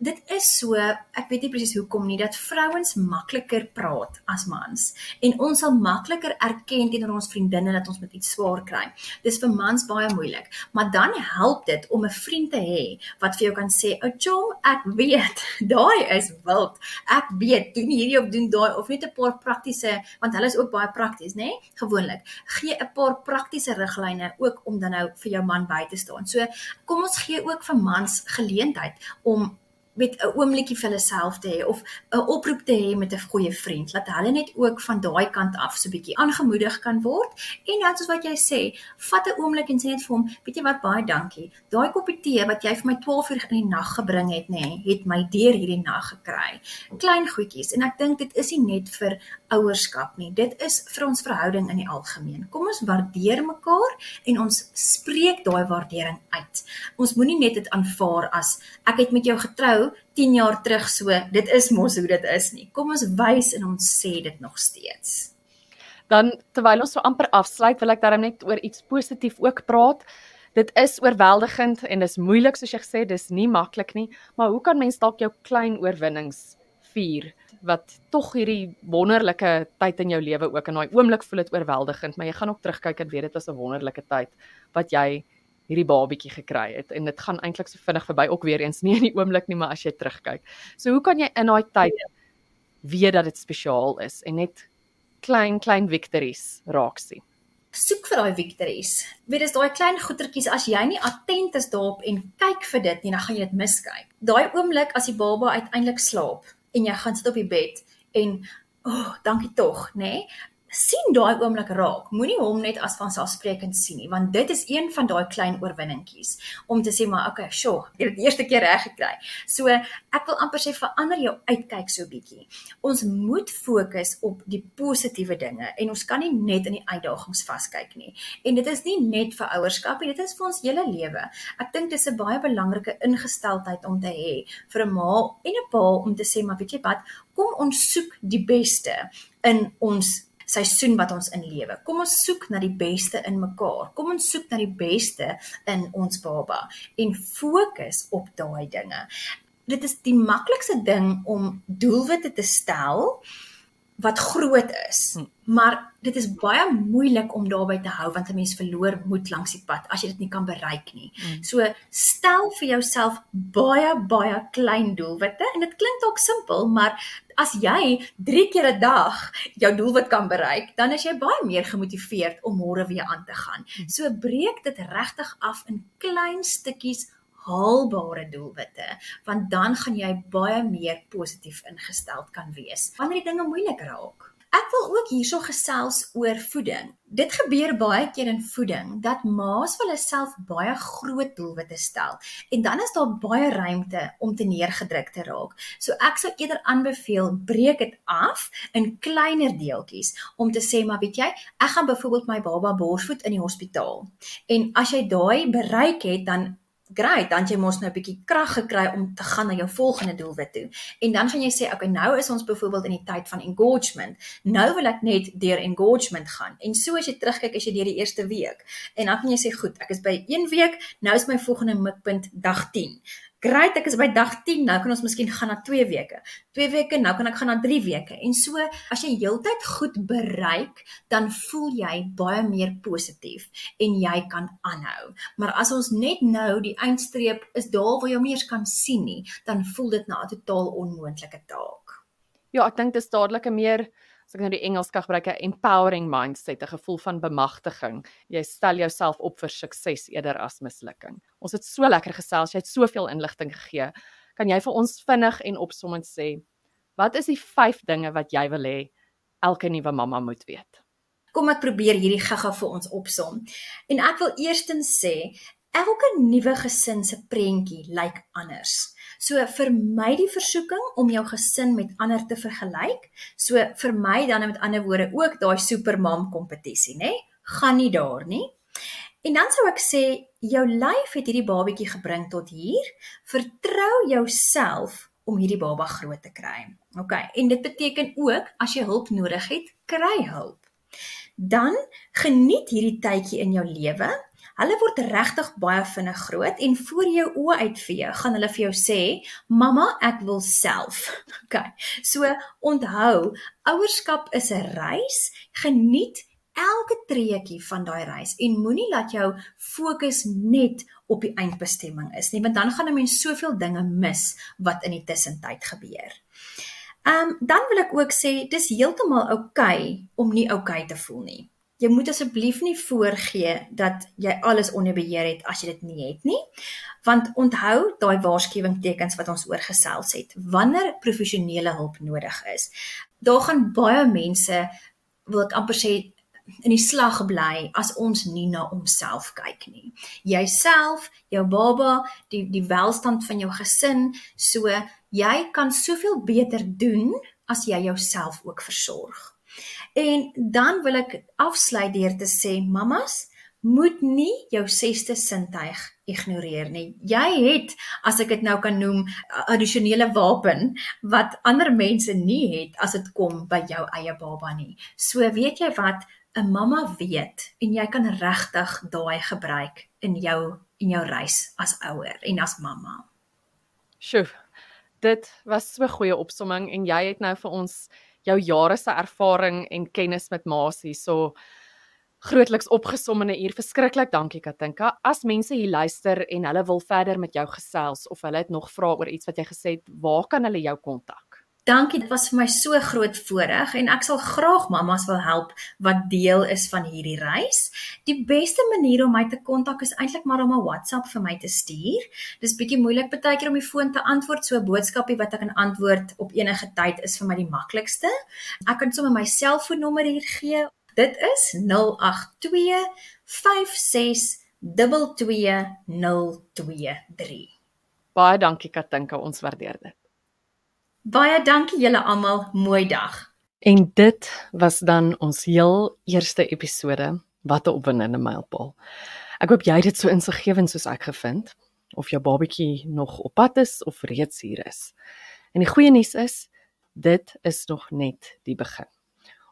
dit is so, ek weet nie presies hoekom nie, dat vrouens makliker praat as mans en ons sal makliker erken teenoor ons vriendinne dat ons met iets swaar kry. Dis vir mans baie moeilik, maar dan help dit om 'n vriend te hê wat vir jou kan sê, "Ou chom, ek weet, daai is wild. Ek weet, doen hierdie of doen daai of net 'n paar praktiese, want hulle is ook baie prakties, nê? Gewoonlik. Gee 'n paar praktiese riglyne ook om dan nou vir jou man by te staan. So, kom ons gee ook vir mans geleentheid om met 'n oombliekie vir hulle self te hê of 'n oproep te hê met 'n goeie vriend dat hulle net ook van daai kant af so 'n bietjie aangemoedig kan word en dan soos wat jy sê, vat 'n oomblik en sê net vir hom, weet jy wat, baie dankie. Daai koppie tee wat jy vir my 12 uur in die nag gebring het, nê, nee, het my deur hierdie nag gekry. Klein goedjies en ek dink dit is nie net vir ouerskap nie. Dit is vir ons verhouding in die algemeen. Kom ons waardeer mekaar en ons spreek daai waardering uit. Ons moenie net dit aanvaar as ek het met jou getrou 10 jaar terug so, dit is mos hoe dit is nie. Kom ons wys en ons sê dit nog steeds. Dan terwyl ons so amper afsluit, wil ek daarom net oor iets positief ook praat. Dit is oorweldigend en dis moeilik soos jy gesê, dis nie maklik nie, maar hoe kan mens dalk jou klein oorwinnings vier wat tog hierdie wonderlike tyd in jou lewe ook in daai oomblik voel dit oorweldigend, maar jy gaan ook terugkyk en weet dit was 'n wonderlike tyd wat jy hierdie babietjie gekry het en dit gaan eintlik so vinnig verby ook weer eens nie in die oomblik nie maar as jy terugkyk. So hoe kan jy in daai tyd weet dat dit spesiaal is en net klein klein victories raak sien? soek vir daai victories. Weet dis daai klein goetertjies as jy nie attent is daarop en kyk vir dit nie, dan gaan jy dit miskyk. Daai oomblik as die baba uiteindelik slaap en jy gaan sit op die bed en o, oh, dankie tog, nê? Nee? Sien daai oomblik raak. Moenie hom net as van selfsprekend sien nie, want dit is een van daai klein oorwinningkies om te sê maar okay, sjoe, jy het dit eerste keer reg gekry. So ek wil amper sê verander jou uitkyk so bietjie. Ons moet fokus op die positiewe dinge en ons kan nie net in die uitdagings vaskyk nie. En dit is nie net vir ouerskap nie, dit is vir ons hele lewe. Ek dink dis 'n baie belangrike ingesteldheid om te hê vir 'n ma en 'n pa om te sê maar weet jy wat, kom ons soek die beste in ons seisoen wat ons in lewe. Kom ons soek na die beste in mekaar. Kom ons soek na die beste in ons baba en fokus op daai dinge. Dit is die maklikste ding om doelwitte te stel wat groot is. Hm. Maar dit is baie moeilik om daarby te hou want 'n mens verloor moed langs die pad as jy dit nie kan bereik nie. Hm. So stel vir jouself baie baie klein doelwitte en dit klink dalk simpel, maar as jy 3 keer 'n dag jou doelwit kan bereik, dan is jy baie meer gemotiveerd om môre weer aan te gaan. Hm. So breek dit regtig af in klein stukkies haalbare doelwitte want dan gaan jy baie meer positief ingesteld kan wees wanneer die dinge moeilik raak. Ek wil ook hierso gesels oor voeding. Dit gebeur baie keer in voeding dat ma's vir hulself baie groot doelwitte stel en dan is daar baie ruimte om te neergedruk te raak. So ek sou eerder aanbeveel breek dit af in kleiner deeltjies om te sê maar weet jy, ek gaan byvoorbeeld my baba borsvoed in die hospitaal. En as jy daai bereik het, dan great, dan jy mos nou 'n bietjie krag gekry om te gaan na jou volgende doelwit toe. En dan gaan jy sê, okay, nou is ons byvoorbeeld in die tyd van engagement. Nou wil ek net deur engagement gaan. En so as jy terugkyk as jy deur die eerste week en dan kan jy sê, goed, ek is by 1 week, nou is my volgende mikpunt dag 10. Great, ek is by dag 10. Nou kan ons miskien gaan na 2 weke. 2 weke, nou kan ek gaan na 3 weke. En so as jy heeltyd goed bereik, dan voel jy baie meer positief en jy kan aanhou. Maar as ons net nou die eindstreep is daar waar jy hom eers kan sien nie, dan voel dit na 'n totaal onmoontlike taak. Ja, ek dink dit is dadelik 'n meer as ek nou die Engels kan gebruik, 'n empowering mindset, 'n gevoel van bemagtiging. Jy stel jouself op vir sukses eerder as mislukking. Ons het so lekker gesels, jy het soveel inligting gegee. Kan jy vir ons vinnig en opsommend sê wat is die 5 dinge wat jy wil hê elke nuwe mamma moet weet? Kom ek probeer hierdie gaga vir ons opsom. En ek wil eerstens sê elke nuwe gesin se prentjie lyk anders. So vermy die versoeking om jou gesin met ander te vergelyk. So vermy dan met ander woorde ook daai supermam kompetisie, nê? Gaan nie daar nie. En dan sou ek sê jou lyf het hierdie babatjie gebring tot hier. Vertrou jouself om hierdie baba groot te kry. OK. En dit beteken ook as jy hulp nodig het, kry hulp. Dan geniet hierdie tydjie in jou lewe Hulle word regtig baie vinnig groot en voor jou oë uitvee, gaan hulle vir jou sê, "Mamma, ek wil self." OK. So onthou, ouerskap is 'n reis. Geniet elke treetjie van daai reis en moenie laat jou fokus net op die eindbestemming is nie, want dan gaan 'n mens soveel dinge mis wat in die tussentyd gebeur. Ehm um, dan wil ek ook sê dis heeltemal oukei okay om nie oukei okay te voel nie jy moet asseblief nie voorgee dat jy alles onder beheer het as jy dit nie het nie. Want onthou daai waarskuwingstekens wat ons oorgesels het. Wanneer professionele hulp nodig is, daar gaan baie mense wil ek amper sê in die slag bly as ons nie na onsself kyk nie. Jouself, jou baba, die die welstand van jou gesin, so jy kan soveel beter doen as jy jouself ook versorg. En dan wil ek afsluit deur te sê mamas moet nie jou sesde sintuig ignoreer nie. Jy het as ek dit nou kan noem addisionele wapen wat ander mense nie het as dit kom by jou eie baba nie. So weet jy wat 'n mamma weet en jy kan regtig daai gebruik in jou in jou reis as ouer en as mamma. Sjoe. Dit was so 'n goeie opsomming en jy het nou vir ons jou jare se ervaring en kennis met ma's hierso grootliks opgesom in 'n uur. Verskriklik dankie Katinka. As mense hier luister en hulle wil verder met jou gesels of hulle het nog vrae oor iets wat jy gesê het, waar kan hulle jou kontak? Dankie, dit was vir my so groot voorreg en ek sal graag mammas wil help wat deel is van hierdie reis. Die beste manier om my te kontak is eintlik maar om 'n WhatsApp vir my te stuur. Dis bietjie moeilik baie keer om die foon te antwoord, so 'n boodskapie wat ek kan antwoord op enige tyd is vir my die maklikste. Ek kan sommer my selfoonnommer hier gee. Dit is 082 56 22023. Baie dankie Katinka, ons waardeer dit. Baie dankie julle almal. Mooi dag. En dit was dan ons heel eerste episode wat 'n opwindende mylpaal. Ek hoop jy het dit so insiggewend soos ek gevind of jou babatjie nog op pad is of reeds hier is. En die goeie nuus is dit is nog net die begin.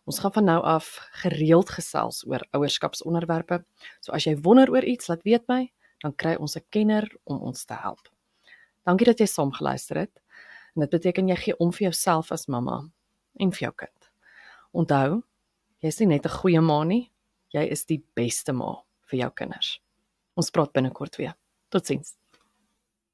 Ons gaan van nou af gereeld gesels oor ouerskapsonderwerpe. So as jy wonder oor iets, laat weet my, dan kry ons 'n kenner om ons te help. Dankie dat jy saam geluister het. En dit beteken jy gee om vir jouself as mamma en vir jou kind. Onthou, jy is nie net 'n goeie ma nie, jy is die beste ma vir jou kinders. Ons praat binnekort weer. Totsiens.